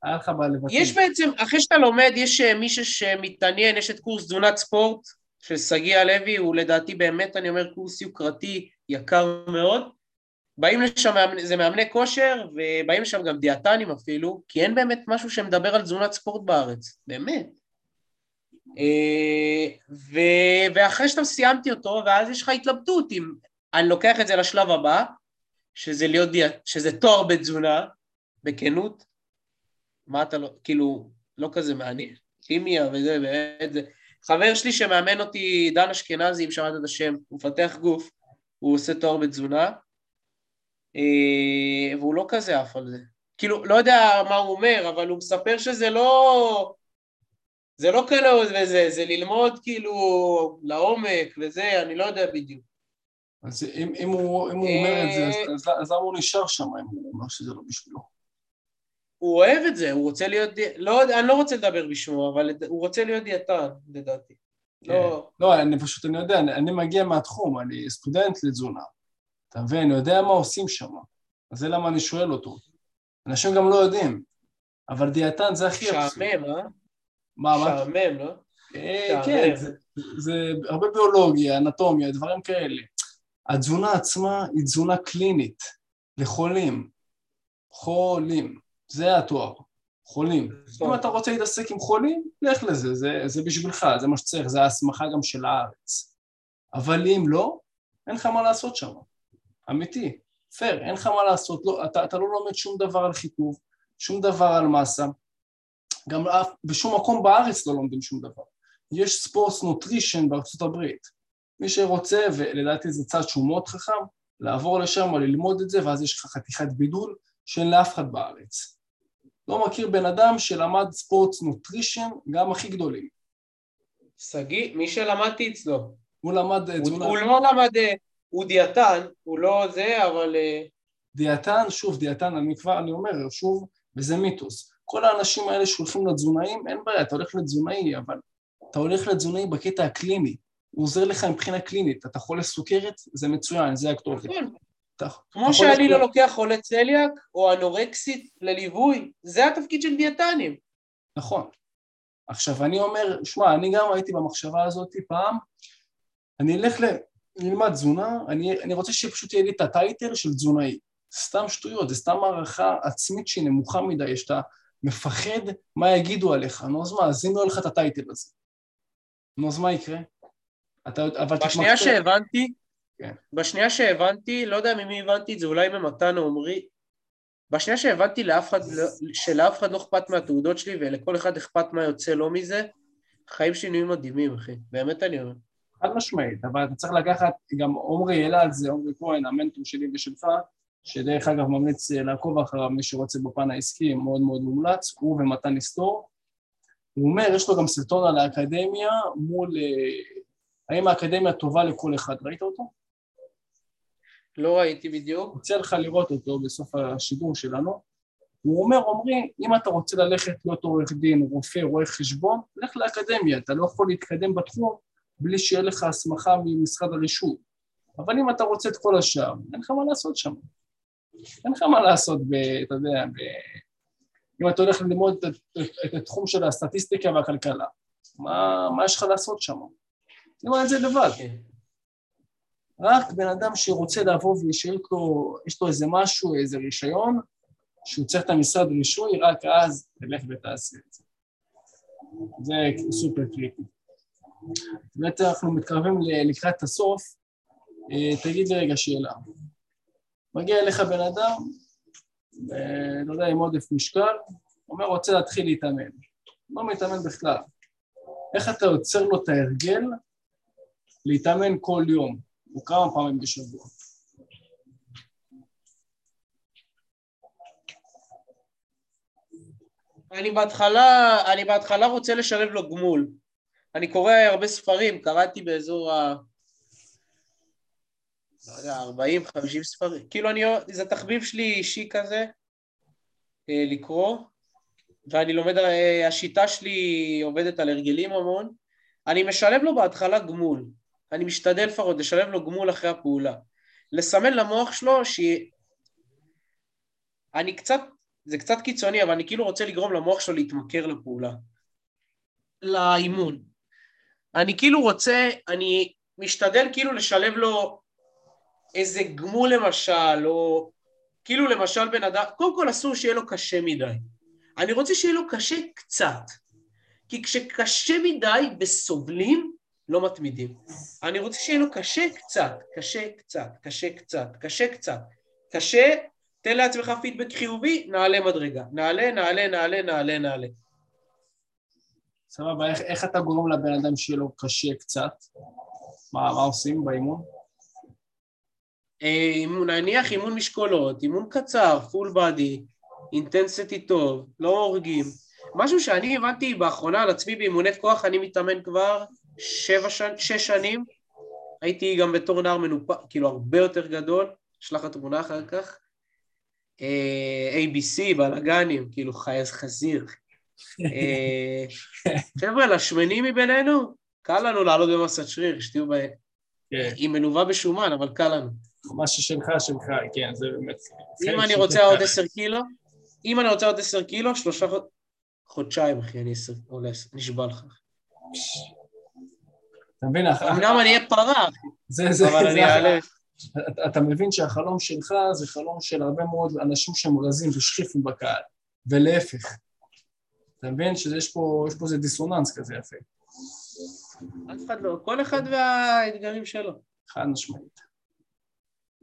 A: היה לך בלבטים.
B: יש בעצם, אחרי שאתה לומד, יש אה, מישהו שמתעניין, יש את קורס תזונת ספורט של שגיא הלוי, הוא לדעתי באמת, אני אומר, קורס יוקרתי יקר מאוד. באים לשם, זה מאמני כושר, ובאים לשם גם דיאטנים אפילו, כי אין באמת משהו שמדבר על תזונת ספורט בארץ, באמת. אה, ו... ואחרי שאתה סיימתי אותו, ואז יש לך התלבטות אם אני לוקח את זה לשלב הבא, שזה להיות, שזה תואר בתזונה, בכנות, מה אתה לא, כאילו, לא כזה מעניין. כימיה וזה, באמת זה. חבר שלי שמאמן אותי, דן אשכנזי, אם שמעת את השם, הוא מפתח גוף, הוא עושה תואר בתזונה, אה, והוא לא כזה עף על זה. כאילו, לא יודע מה הוא אומר, אבל הוא מספר שזה לא... זה לא כאילו וזה, זה ללמוד כאילו לעומק וזה, אני לא יודע בדיוק.
A: אז אם, אם הוא, אם הוא אומר את זה, אז, אז, אז למה הוא נשאר שם אם הוא אומר שזה לא בשבילו?
B: הוא אוהב את זה, הוא רוצה להיות, לא, אני לא רוצה לדבר בשמו, אבל הוא רוצה להיות דיאטן, לדעתי.
A: כן. לא... לא, אני פשוט, אני יודע, אני, אני מגיע מהתחום, אני סטודנט לתזונה. אתה מבין? אני יודע מה עושים שם. אז זה למה אני שואל אותו. אנשים גם לא יודעים, אבל דיאטן זה הכי.
B: משעמם, אה?
A: מה,
B: מה? משעמם, לא?
A: אה, כן, זה, זה הרבה ביולוגיה, אנטומיה, דברים כאלה. התזונה עצמה היא תזונה קלינית לחולים. חולים. זה התואר. חולים. אם אתה רוצה להתעסק עם חולים, לך לזה, זה, זה בשבילך, זה מה שצריך, זה ההסמכה גם של הארץ. אבל אם לא, אין לך מה לעשות שם. אמיתי. פייר, אין לך מה לעשות, לא, אתה, אתה לא לומד שום דבר על חיטוב, שום דבר על מסה, גם בשום מקום בארץ לא לומדים שום דבר. יש ספורט נוטרישן בארצות הברית. מי שרוצה, ולדעתי זה צד שהוא מאוד חכם, לעבור לשם או ללמוד את זה, ואז יש לך חתיכת בידול שאין לאף אחד בארץ. לא מכיר בן אדם שלמד ספורט נוטרישן, גם הכי גדולים.
B: שגיא, מי שלמדתי אצלו.
A: הוא למד
B: תזונה. הוא לא למד, אה, הוא דיאטן, הוא לא זה, אבל... אה,
A: דיאטן, שוב, דיאטן, אני כבר, אני אומר, שוב, וזה מיתוס. כל האנשים האלה שהולכים לתזונאים, אין בעיה, אתה הולך לתזונאי, אבל אתה הולך לתזונאי בקטע הקליני. הוא עוזר לך מבחינה קלינית. אתה חולה סוכרת, זה מצוין, זה הכתובת.
B: נכון. כמו שאני לא לוקח חולה צליאק או אנורקסית לליווי, זה התפקיד של דיאטנים.
A: נכון. עכשיו, אני אומר, שמע, אני גם הייתי במחשבה הזאת פעם, אני אלך ללמד תזונה, אני, אני רוצה שפשוט יהיה לי את הטייטל של תזונאי. סתם שטויות, זה סתם הערכה עצמית שהיא נמוכה מדי, שאתה מפחד מה יגידו עליך. נו, אז מה, אז אם לא יהיה לך את הטייטל הזה. נו, אז מה יקרה?
B: אתה, אבל בשנייה תתמקד... שהבנתי, כן. בשנייה שהבנתי, לא יודע ממי הבנתי את זה, אולי ממתן או עמרי, בשנייה שהבנתי לאף אחד, לא- שלאף אחד לא אכפת מהתעודות שלי ולכל אחד אכפת מה יוצא לו מזה, חיים שלי נהיים מדהימים, אחי. באמת אני אומר.
A: חד משמעית, אבל אתה צריך לקחת, גם עמרי העלה על זה, עמרי כהן, המנטור שלי ושלך, שדרך אגב ממליץ לעקוב אחריו, מי שרוצה בפן העסקי, מאוד מאוד מומלץ, הוא ומתן היסטור. הוא אומר, יש לו גם סרטון על האקדמיה מול... אה, האם האקדמיה טובה לכל אחד, ראית אותו?
B: לא ראיתי בדיוק.
A: רוצה לך לראות אותו בסוף השידור שלנו. הוא אומר, עמרי, אם אתה רוצה ללכת להיות עורך דין, רופא, רואה חשבון, לך לאקדמיה, אתה לא יכול להתקדם בתחום בלי שיהיה לך הסמכה ממשרד הרישוי. אבל אם אתה רוצה את כל השאר, אין לך מה לעשות שם. אין לך מה לעשות, ב, אתה יודע, ב, אם אתה הולך ללמוד את, את, את התחום של הסטטיסטיקה והכלכלה, מה, מה יש לך לעשות שם? תלמד את זה לבד. כן. רק בן אדם שרוצה לבוא ושיש לו, יש לו איזה משהו, איזה רישיון, שהוא צריך את המשרד רישוי, רק אז תלך ותעשה את זה. זה סופר קריטי. באמת אנחנו מתקרבים לקראת הסוף, אה, תגיד לי רגע שאלה. מגיע אליך בן אדם, לא יודע, עם עודף משקל, אומר רוצה להתחיל להתאמן. לא מתאמן בכלל. איך אתה יוצר לו את ההרגל להתאמן כל יום, או כמה פעמים בשבוע?
B: אני בהתחלה, אני בהתחלה רוצה לשלב לו גמול. אני קורא הרבה ספרים, קראתי באזור ה... לא יודע, 40, 50 ספרים. כאילו אני, זה תחביב שלי אישי כזה, אה, לקרוא, ואני לומד, אה, השיטה שלי עובדת על הרגלים המון. אני משלב לו בהתחלה גמול. אני משתדל לפחות לשלב לו גמול אחרי הפעולה. לסמן למוח שלו שהיא... אני קצת, זה קצת קיצוני, אבל אני כאילו רוצה לגרום למוח שלו להתמכר לפעולה. לאימון. אני כאילו רוצה, אני משתדל כאילו לשלב לו איזה גמול למשל, או כאילו למשל בן אדם, קודם כל אסור שיהיה לו קשה מדי. אני רוצה שיהיה לו קשה קצת. כי כשקשה מדי וסובלים, לא מתמידים. אני רוצה שיהיה לו קשה קצת, קשה קצת, קשה קצת, קשה קצת. קשה, תן לעצמך פידבק חיובי, נעלה מדרגה. נעלה, נעלה, נעלה, נעלה, נעלה.
A: סבבה, איך, איך אתה גורם לבן אדם שיהיה לו קשה קצת? מה, מה עושים באימון?
B: אימון, נניח אימון משקולות, אימון קצר, פול בדי, אינטנסיטי טוב, לא הורגים. משהו שאני הבנתי באחרונה על עצמי באימוני כוח, אני מתאמן כבר שבע, שש שנים, הייתי גם בתור נער מנופח, כאילו הרבה יותר גדול, אשלח לך תמונה אחר כך. אה, ABC, בלאגנים, כאילו חייז חזיר. אה, חבר'ה, לשמנים מבינינו, קל לנו לעלות במסת שריר, שתהיו ב... כן. היא מלווה בשומן, אבל קל לנו.
A: מה ששלך, שלך, כן, זה באמת...
B: אם אני רוצה עוד עשר קילו, אם אני רוצה עוד עשר קילו, שלושה חודשיים, אחי, אני עולה, נשבע לך.
A: אתה מבין?
B: אמנם אני אהיה פרה, אבל אני אעלה.
A: אתה מבין שהחלום שלך זה חלום של הרבה מאוד אנשים שהם רזים ושכיפים בקהל, ולהפך. אתה מבין שיש פה איזה דיסוננס כזה יפה.
B: אף אחד לא, כל אחד והאתגרים שלו.
A: חד משמעית.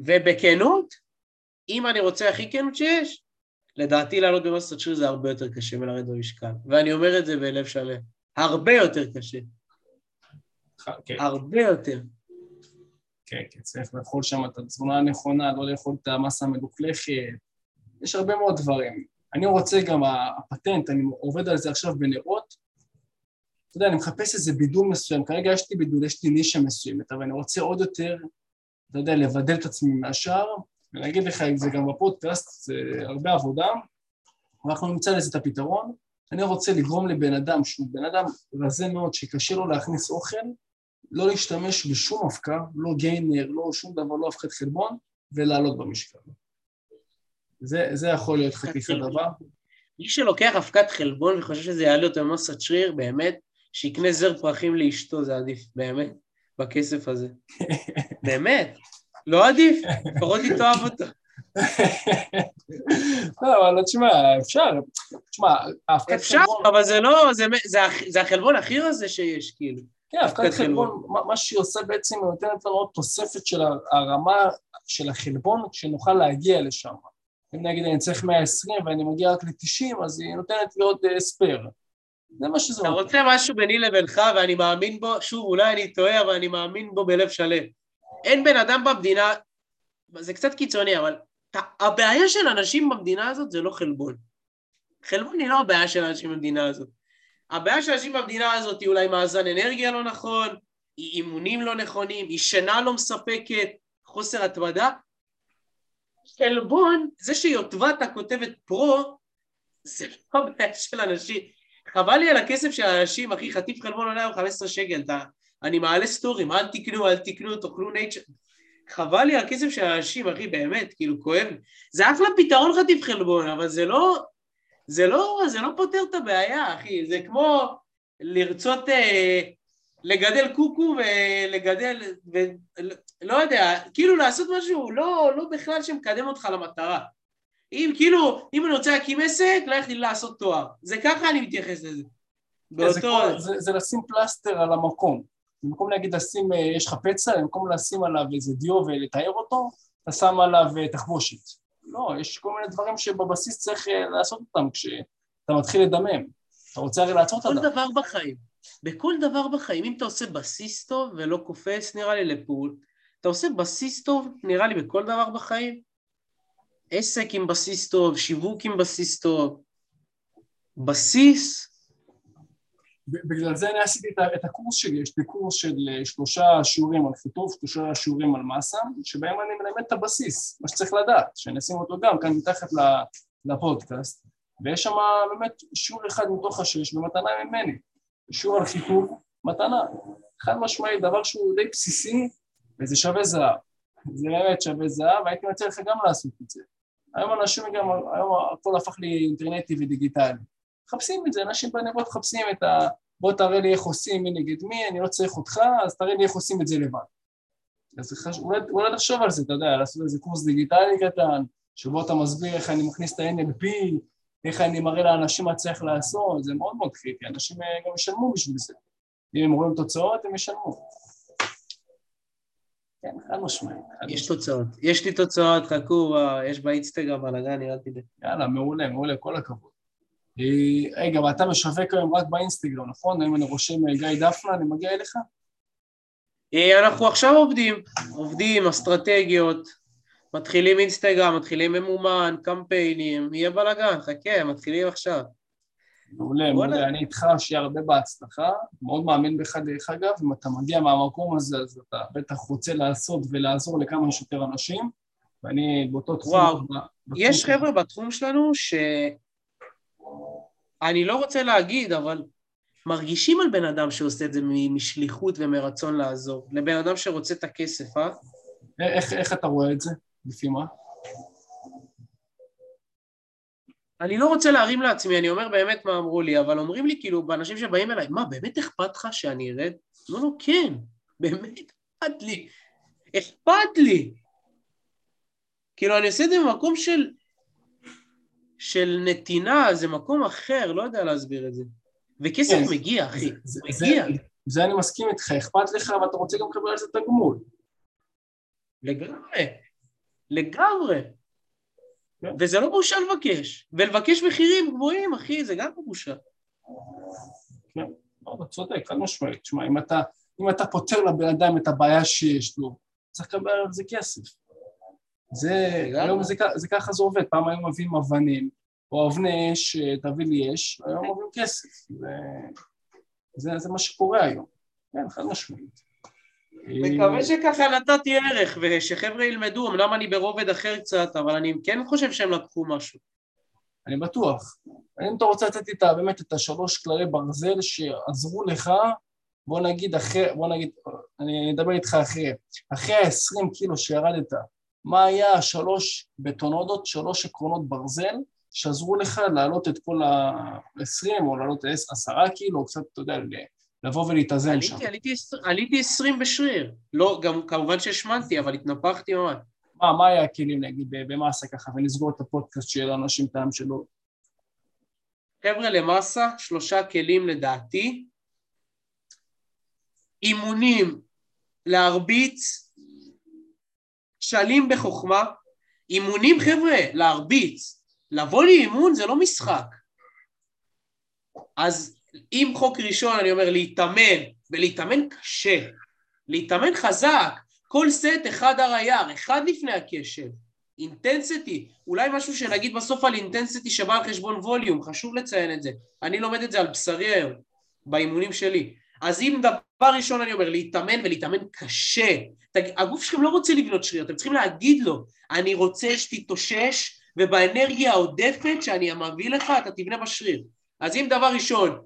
B: ובכנות, אם אני רוצה הכי כנות שיש, לדעתי לעלות במסת שריר זה הרבה יותר קשה מלרדת במשקל. ואני אומר את זה בלב שלם. הרבה יותר קשה. כן. הרבה יותר.
A: כן, כן, צריך לאכול שם את התזונה הנכונה, לא לאכול את המסה המלוכלכת, יש הרבה מאוד דברים. אני רוצה גם, הפטנט, אני עובד על זה עכשיו בנרות, אתה יודע, אני מחפש איזה בידול מסוים, כרגע יש לי בידול, יש לי נישה מסוימת, אבל אני רוצה עוד יותר, אתה יודע, לבדל את עצמי מהשאר, ואני אגיד לך אם זה גם בפודקאסט, זה הרבה עבודה, ואנחנו נמצא לזה את הפתרון. אני רוצה לגרום לבן אדם שהוא בן אדם רזה מאוד, שקשה לו להכניס אוכל, לא להשתמש בשום אבקה, לא גיינר, לא שום דבר, לא הפחת חלבון, ולעלות במשקל. זה, זה יכול להיות חתיכת דבר.
B: מי שלוקח אבקת חלבון וחושב שזה יעלה אותו במסת שריר, באמת, שיקנה זר פרחים לאשתו, זה עדיף, באמת, בכסף הזה. באמת, לא עדיף, לפחות היא תאהב אותו.
A: לא, אבל תשמע, אפשר, תשמע,
B: חלבון... אפשר, אבל זה לא, זה החלבון הכי רזה שיש, כאילו.
A: כן, אבקת חלבון, מה שהיא עושה בעצם, היא נותנת לנו עוד תוספת של הרמה של החלבון, שנוכל להגיע לשם. אם נגיד אני צריך 120 ואני מגיע רק ל-90, אז היא נותנת לי עוד ספייר. זה מה שזה...
B: אתה רוצה משהו ביני לבינך ואני מאמין בו, שוב, אולי אני טועה, אבל אני מאמין בו בלב שלם. אין בן אדם במדינה, זה קצת קיצוני, אבל הבעיה של אנשים במדינה הזאת זה לא חלבון. חלבון היא לא הבעיה של אנשים במדינה הזאת. הבעיה של אנשים במדינה הזאת היא אולי מאזן אנרגיה לא נכון, היא אימונים לא נכונים, היא שינה לא מספקת, חוסר התמדה. חלבון, זה שיוטבתה כותבת פרו, זה לא הבעיה של אנשים. חבל לי על הכסף של האנשים, אחי, חטיף חלבון עולה היום 15 שקל, אני מעלה סטורים, אל תקנו, אל תקנו, תאכלו נייצ'ר. חבל לי על הכסף של האנשים, אחי, באמת, כאילו, כואב. זה אחלה פתרון חטיף חלבון, אבל זה לא, זה לא, זה לא פותר את הבעיה, אחי, זה כמו לרצות אה, לגדל קוקו ולגדל, ולא יודע, כאילו לעשות משהו לא, לא בכלל שמקדם אותך למטרה. אם כאילו, אם אני רוצה להקים עסק, לך לי לעשות תואר. זה ככה אני מתייחס לזה.
A: באותו... זה, כל, זה, זה לשים פלסטר על המקום. במקום להגיד לשים, אה, יש לך פצע, במקום לשים עליו איזה דיו ולתאר אותו, אתה שם עליו אה, תחבושת. לא, יש כל מיני דברים שבבסיס צריך אה, לעשות אותם כשאתה מתחיל לדמם. אתה רוצה הרי לעצור את
B: הדם. בכל דבר בחיים. בכל דבר בחיים, אם אתה עושה בסיס טוב ולא קופץ, נראה לי לפעול, אתה עושה בסיס טוב, נראה לי בכל דבר בחיים. עסק עם בסיס טוב, שיווק עם בסיס טוב. בסיס
A: בגלל זה אני עשיתי את הקורס שלי, יש לי קורס של אה, שלושה שיעורים על חיטוף, שלושה שיעורים על מסה, שבהם אני מלמד את הבסיס, מה שצריך לדעת, שאני אשים אותו גם כאן מתחת לפודקאסט, ויש שם באמת שיעור אחד מתוך השש במתנה ממני, שיעור על חיטוף, מתנה, חד משמעי, דבר שהוא די בסיסי, וזה שווה זהב, זה באמת שווה זהב, והייתי מציע לך גם לעשות את זה. היום אנשים גם, היום הכל הפך לי אינטרנטי ודיגיטלי. מחפשים את זה, אנשים בנבות מחפשים את ה... בוא תראה לי איך עושים מי נגד מי, אני לא צריך אותך, אז תראה לי איך עושים את זה לבד. אז חשוב, אולי, אולי תחשוב על זה, אתה יודע, לעשות איזה קורס דיגיטלי קטן, שבו אתה מסביר איך אני מכניס את ה-NLP, איך אני מראה לאנשים מה צריך לעשות, זה מאוד מאוד קריטי, אנשים אה, גם ישלמו בשביל זה. אם הם רואים תוצאות, הם ישלמו. כן, חד משמעית.
B: יש תוצאות. יש לי תוצאות, חכו, יש באינסטגרם בלאגן, אל תדע.
A: יאללה, מעולה, מעולה, כל הכבוד. אה, רגע, ואתה משווק היום רק באינסטגרם, נכון? אם אני רושם אה, גיא דפנה, אני מגיע אליך?
B: אה, אנחנו עכשיו עובדים, עובדים, אסטרטגיות, מתחילים אינסטגרם, מתחילים ממומן, קמפיינים, יהיה בלאגן, חכה, מתחילים עכשיו.
A: מעולה, מעולה, אני איתך, שיהיה הרבה בהצלחה, מאוד מאמין בך דרך אגב, אם אתה מגיע מהמקום הזה אז אתה בטח רוצה לעשות ולעזור לכמה שיותר אנשים, ואני באותו תחום...
B: וואו, יש חבר'ה בתחום שלנו ש... אני לא רוצה להגיד, אבל מרגישים על בן אדם שעושה את זה משליחות ומרצון לעזור, לבן אדם שרוצה את הכסף, אה?
A: איך, איך אתה רואה את זה? לפי מה?
B: אני לא רוצה להרים לעצמי, אני אומר באמת מה אמרו לי, אבל אומרים לי כאילו, באנשים שבאים אליי, מה, באמת אכפת לך שאני ארד? לא, לא, כן, באמת אכפת לי. אכפת לי. כאילו, אני עושה את זה במקום של, של נתינה, זה מקום אחר, לא יודע להסביר את זה. וכסף כן, מגיע, אחי, זה, מגיע.
A: זה, זה אני מסכים איתך, אכפת לך, ואתה רוצה גם לקבל על זה תגמול.
B: לגמרי, לגמרי. כן. וזה לא בושה לבקש, ולבקש מחירים גבוהים, אחי, זה גם לא בושה.
A: כן, לא, אתה צודק, חד משמעית. תשמע, אם אתה, אם אתה פותר לבן אדם את הבעיה שיש לו, צריך לקבל על זה כסף. זה, היום זה, זה ככה זה עובד, פעם היו מביאים אבנים, או אבני אש, תביא לי אש, היום מביאים כסף. זה, זה, זה מה שקורה היום. כן, חד משמעית.
B: מקווה שככה נתתי ערך ושחבר'ה ילמדו, אמנם אני ברובד אחר קצת, אבל אני כן חושב שהם לקחו משהו.
A: אני בטוח. אם אתה רוצה לתת איתה באמת את השלוש כללי ברזל שעזרו לך, בוא נגיד אחרי, בוא נגיד, אני אדבר איתך אחרי, אחרי ה-20 קילו שירדת, מה היה השלוש בטונודות, שלוש עקרונות ברזל שעזרו לך להעלות את כל ה-20 או להעלות 10 קילו, או קצת, אתה יודע, לבוא ולהתאזן שם.
B: עליתי, עליתי 20 בשריר. לא, גם כמובן שהשמנתי, אבל התנפחתי ממש.
A: מה, מה היה הכלים, נגיד, במאסה ככה, ונסגור את הפודקאסט שיהיה לאנשים טעם שלו?
B: חבר'ה, למאסה, שלושה כלים לדעתי. אימונים להרביץ, שלים בחוכמה. אימונים, חבר'ה, להרביץ. לבוא לאימון זה לא משחק. אז אם חוק ראשון אני אומר להתאמן, ולהתאמן קשה, להתאמן חזק, כל סט אחד הר היער, אחד לפני הקשב, אינטנסיטי, אולי משהו שנגיד בסוף על אינטנסיטי שבא על חשבון ווליום, חשוב לציין את זה, אני לומד את זה על בשרי היום, באימונים שלי. אז אם דבר ראשון אני אומר להתאמן ולהתאמן קשה, הגוף שלכם לא רוצה לבנות שריר, אתם צריכים להגיד לו, אני רוצה שתתאושש ובאנרגיה העודפת שאני מביא לך אתה תבנה בשריר. אז אם דבר ראשון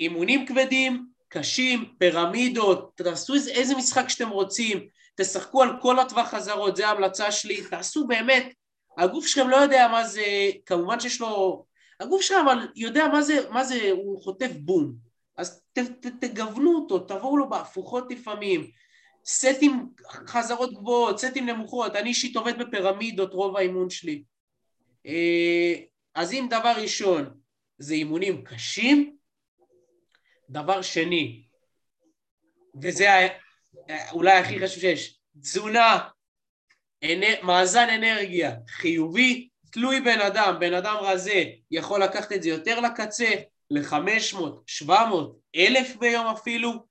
B: אימונים כבדים, קשים, פירמידות, תעשו איזה, משחק שאתם רוצים, תשחקו על כל הטווח חזרות, זו ההמלצה שלי, תעשו באמת, הגוף שלכם לא יודע מה זה, כמובן שיש לו, הגוף שלכם יודע מה זה, מה זה, הוא חוטף בום, אז ת, ת, תגוונו אותו, תבואו לו בהפוכות לפעמים, סטים חזרות גבוהות, סטים נמוכות, אני אישית עובד בפירמידות רוב האימון שלי. אה, אז אם דבר ראשון זה אימונים קשים, דבר שני, וזה אולי הכי חשוב שיש, תזונה. מאזן אנרגיה חיובי, תלוי בן אדם, בן אדם רזה יכול לקחת את זה יותר לקצה, ל-500, 700, אלף ביום אפילו,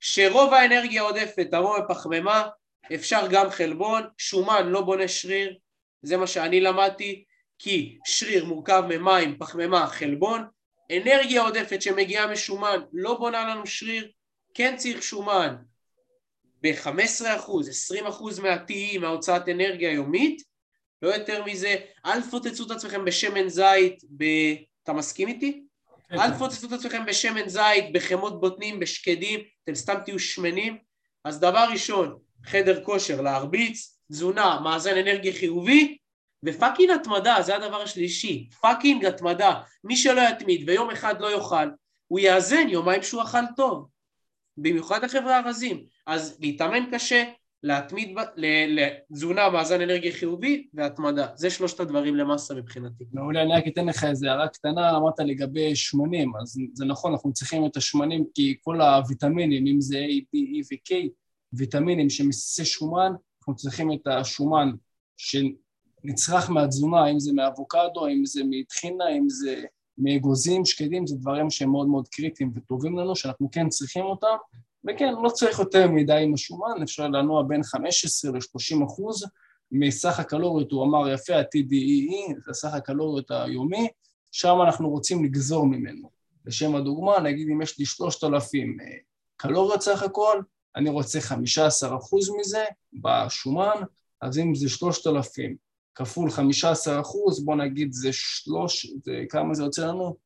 B: שרוב האנרגיה העודפת תבוא בפחמימה, אפשר גם חלבון, שומן לא בונה שריר, זה מה שאני למדתי, כי שריר מורכב ממים, פחמימה, חלבון, אנרגיה עודפת שמגיעה משומן לא בונה לנו שריר, כן צריך שומן ב-15%, 20% מהTE, מההוצאת אנרגיה היומית, לא יותר מזה, אל תפוצצו את עצמכם בשמן זית, ב... אתה מסכים איתי? כן. אל תפוצצו את עצמכם בשמן זית, בחמאת בוטנים, בשקדים, אתם סתם תהיו שמנים. אז דבר ראשון, חדר כושר להרביץ, תזונה, מאזן אנרגיה חיובי, ו fucking התמדה, זה הדבר השלישי, fucking התמדה. מי שלא יתמיד ויום אחד לא יאכל, הוא יאזן יומיים שהוא אכל טוב. במיוחד החבר'ה הרזים. אז להתאמן קשה, להתמיד, לתזונה, מאזן אנרגיה חיובי והתמדה. זה שלושת הדברים למאסה מבחינתי.
A: מעולה, אני רק אתן לך איזה הערה קטנה, אמרת לגבי שמנים, אז זה נכון, אנחנו צריכים את השמנים כי כל הוויטמינים, אם זה A, B, E ו-K, ויטמינים שמסיסי שומן, אנחנו צריכים את השומן שנצרך מהתזונה, אם זה מאבוקדו, אם זה מטחינה, אם זה מאגוזים, שקדים, זה דברים שהם מאוד מאוד קריטיים וטובים לנו, שאנחנו כן צריכים אותם, וכן, לא צריך יותר מדי עם השומן, אפשר לנוע בין 15 ל-30 אחוז מסך הקלוריות, הוא אמר יפה, ה-TDEE, זה סך הקלוריות היומי, שם אנחנו רוצים לגזור ממנו. לשם הדוגמה, נגיד אם יש לי 3,000 אה, קלוריות סך הכל, אני רוצה 15 אחוז מזה בשומן, אז אם זה 3,000 כפול 15 אחוז, בוא נגיד זה שלוש, זה, כמה זה יוצא לנו?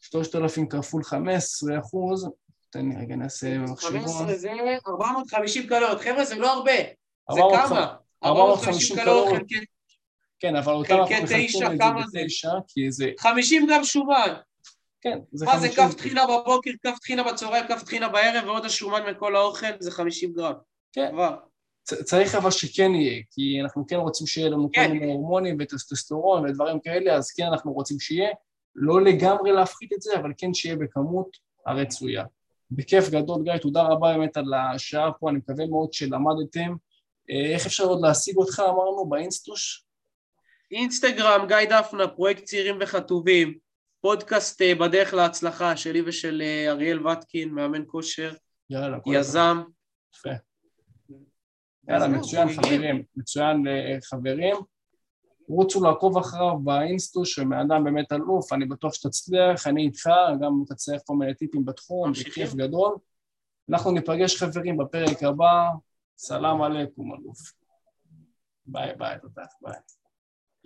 A: 3,000 כפול 15 אחוז, תן לי רגע נעשה
B: מחשבון. 15 זה 450 קלוריות, חבר'ה זה לא הרבה, זה כמה?
A: 450 קלוריות. כן, אבל אותם אנחנו
B: מחלקים את
A: זה בתשע, כי זה...
B: 50 גם שומן.
A: כן,
B: זה 50. מה זה כף טחינה בבוקר, כף טחינה בצהריים, כף טחינה בערב, ועוד השומן מכל האוכל, זה 50 גרם.
A: כן. כבר. צריך אבל שכן יהיה, כי אנחנו כן רוצים שיהיה לנו כן. כל מיני הורמונים וטסטסטורון ודברים כאלה, אז כן אנחנו רוצים שיהיה, לא לגמרי להפחית את זה, אבל כן שיהיה בכמות הרצויה. בכיף גדול, גיא, תודה רבה באמת על השעה פה, אני מקווה מאוד שלמדתם. אה, איך אפשר עוד להשיג אותך, אמרנו, באינסטוש?
B: אינסטגרם, גיא דפנה, פרויקט צעירים וחטובים, פודקאסט אה, בדרך להצלחה שלי ושל אה, אריאל וטקין, מאמן כושר,
A: יאללה,
B: יזם.
A: יפה. יאללה, מצוין חברים, מצוין חברים. רוצו לעקוב אחריו באינסטוש, שבן אדם באמת אלוף, אני בטוח שתצליח, אני איתך, גם תצליח כל מיני טיפים בתחום, בכיף גדול. אנחנו ניפגש חברים בפרק הבא, סלאם עליכום אלוף. ביי ביי, תודה, ביי.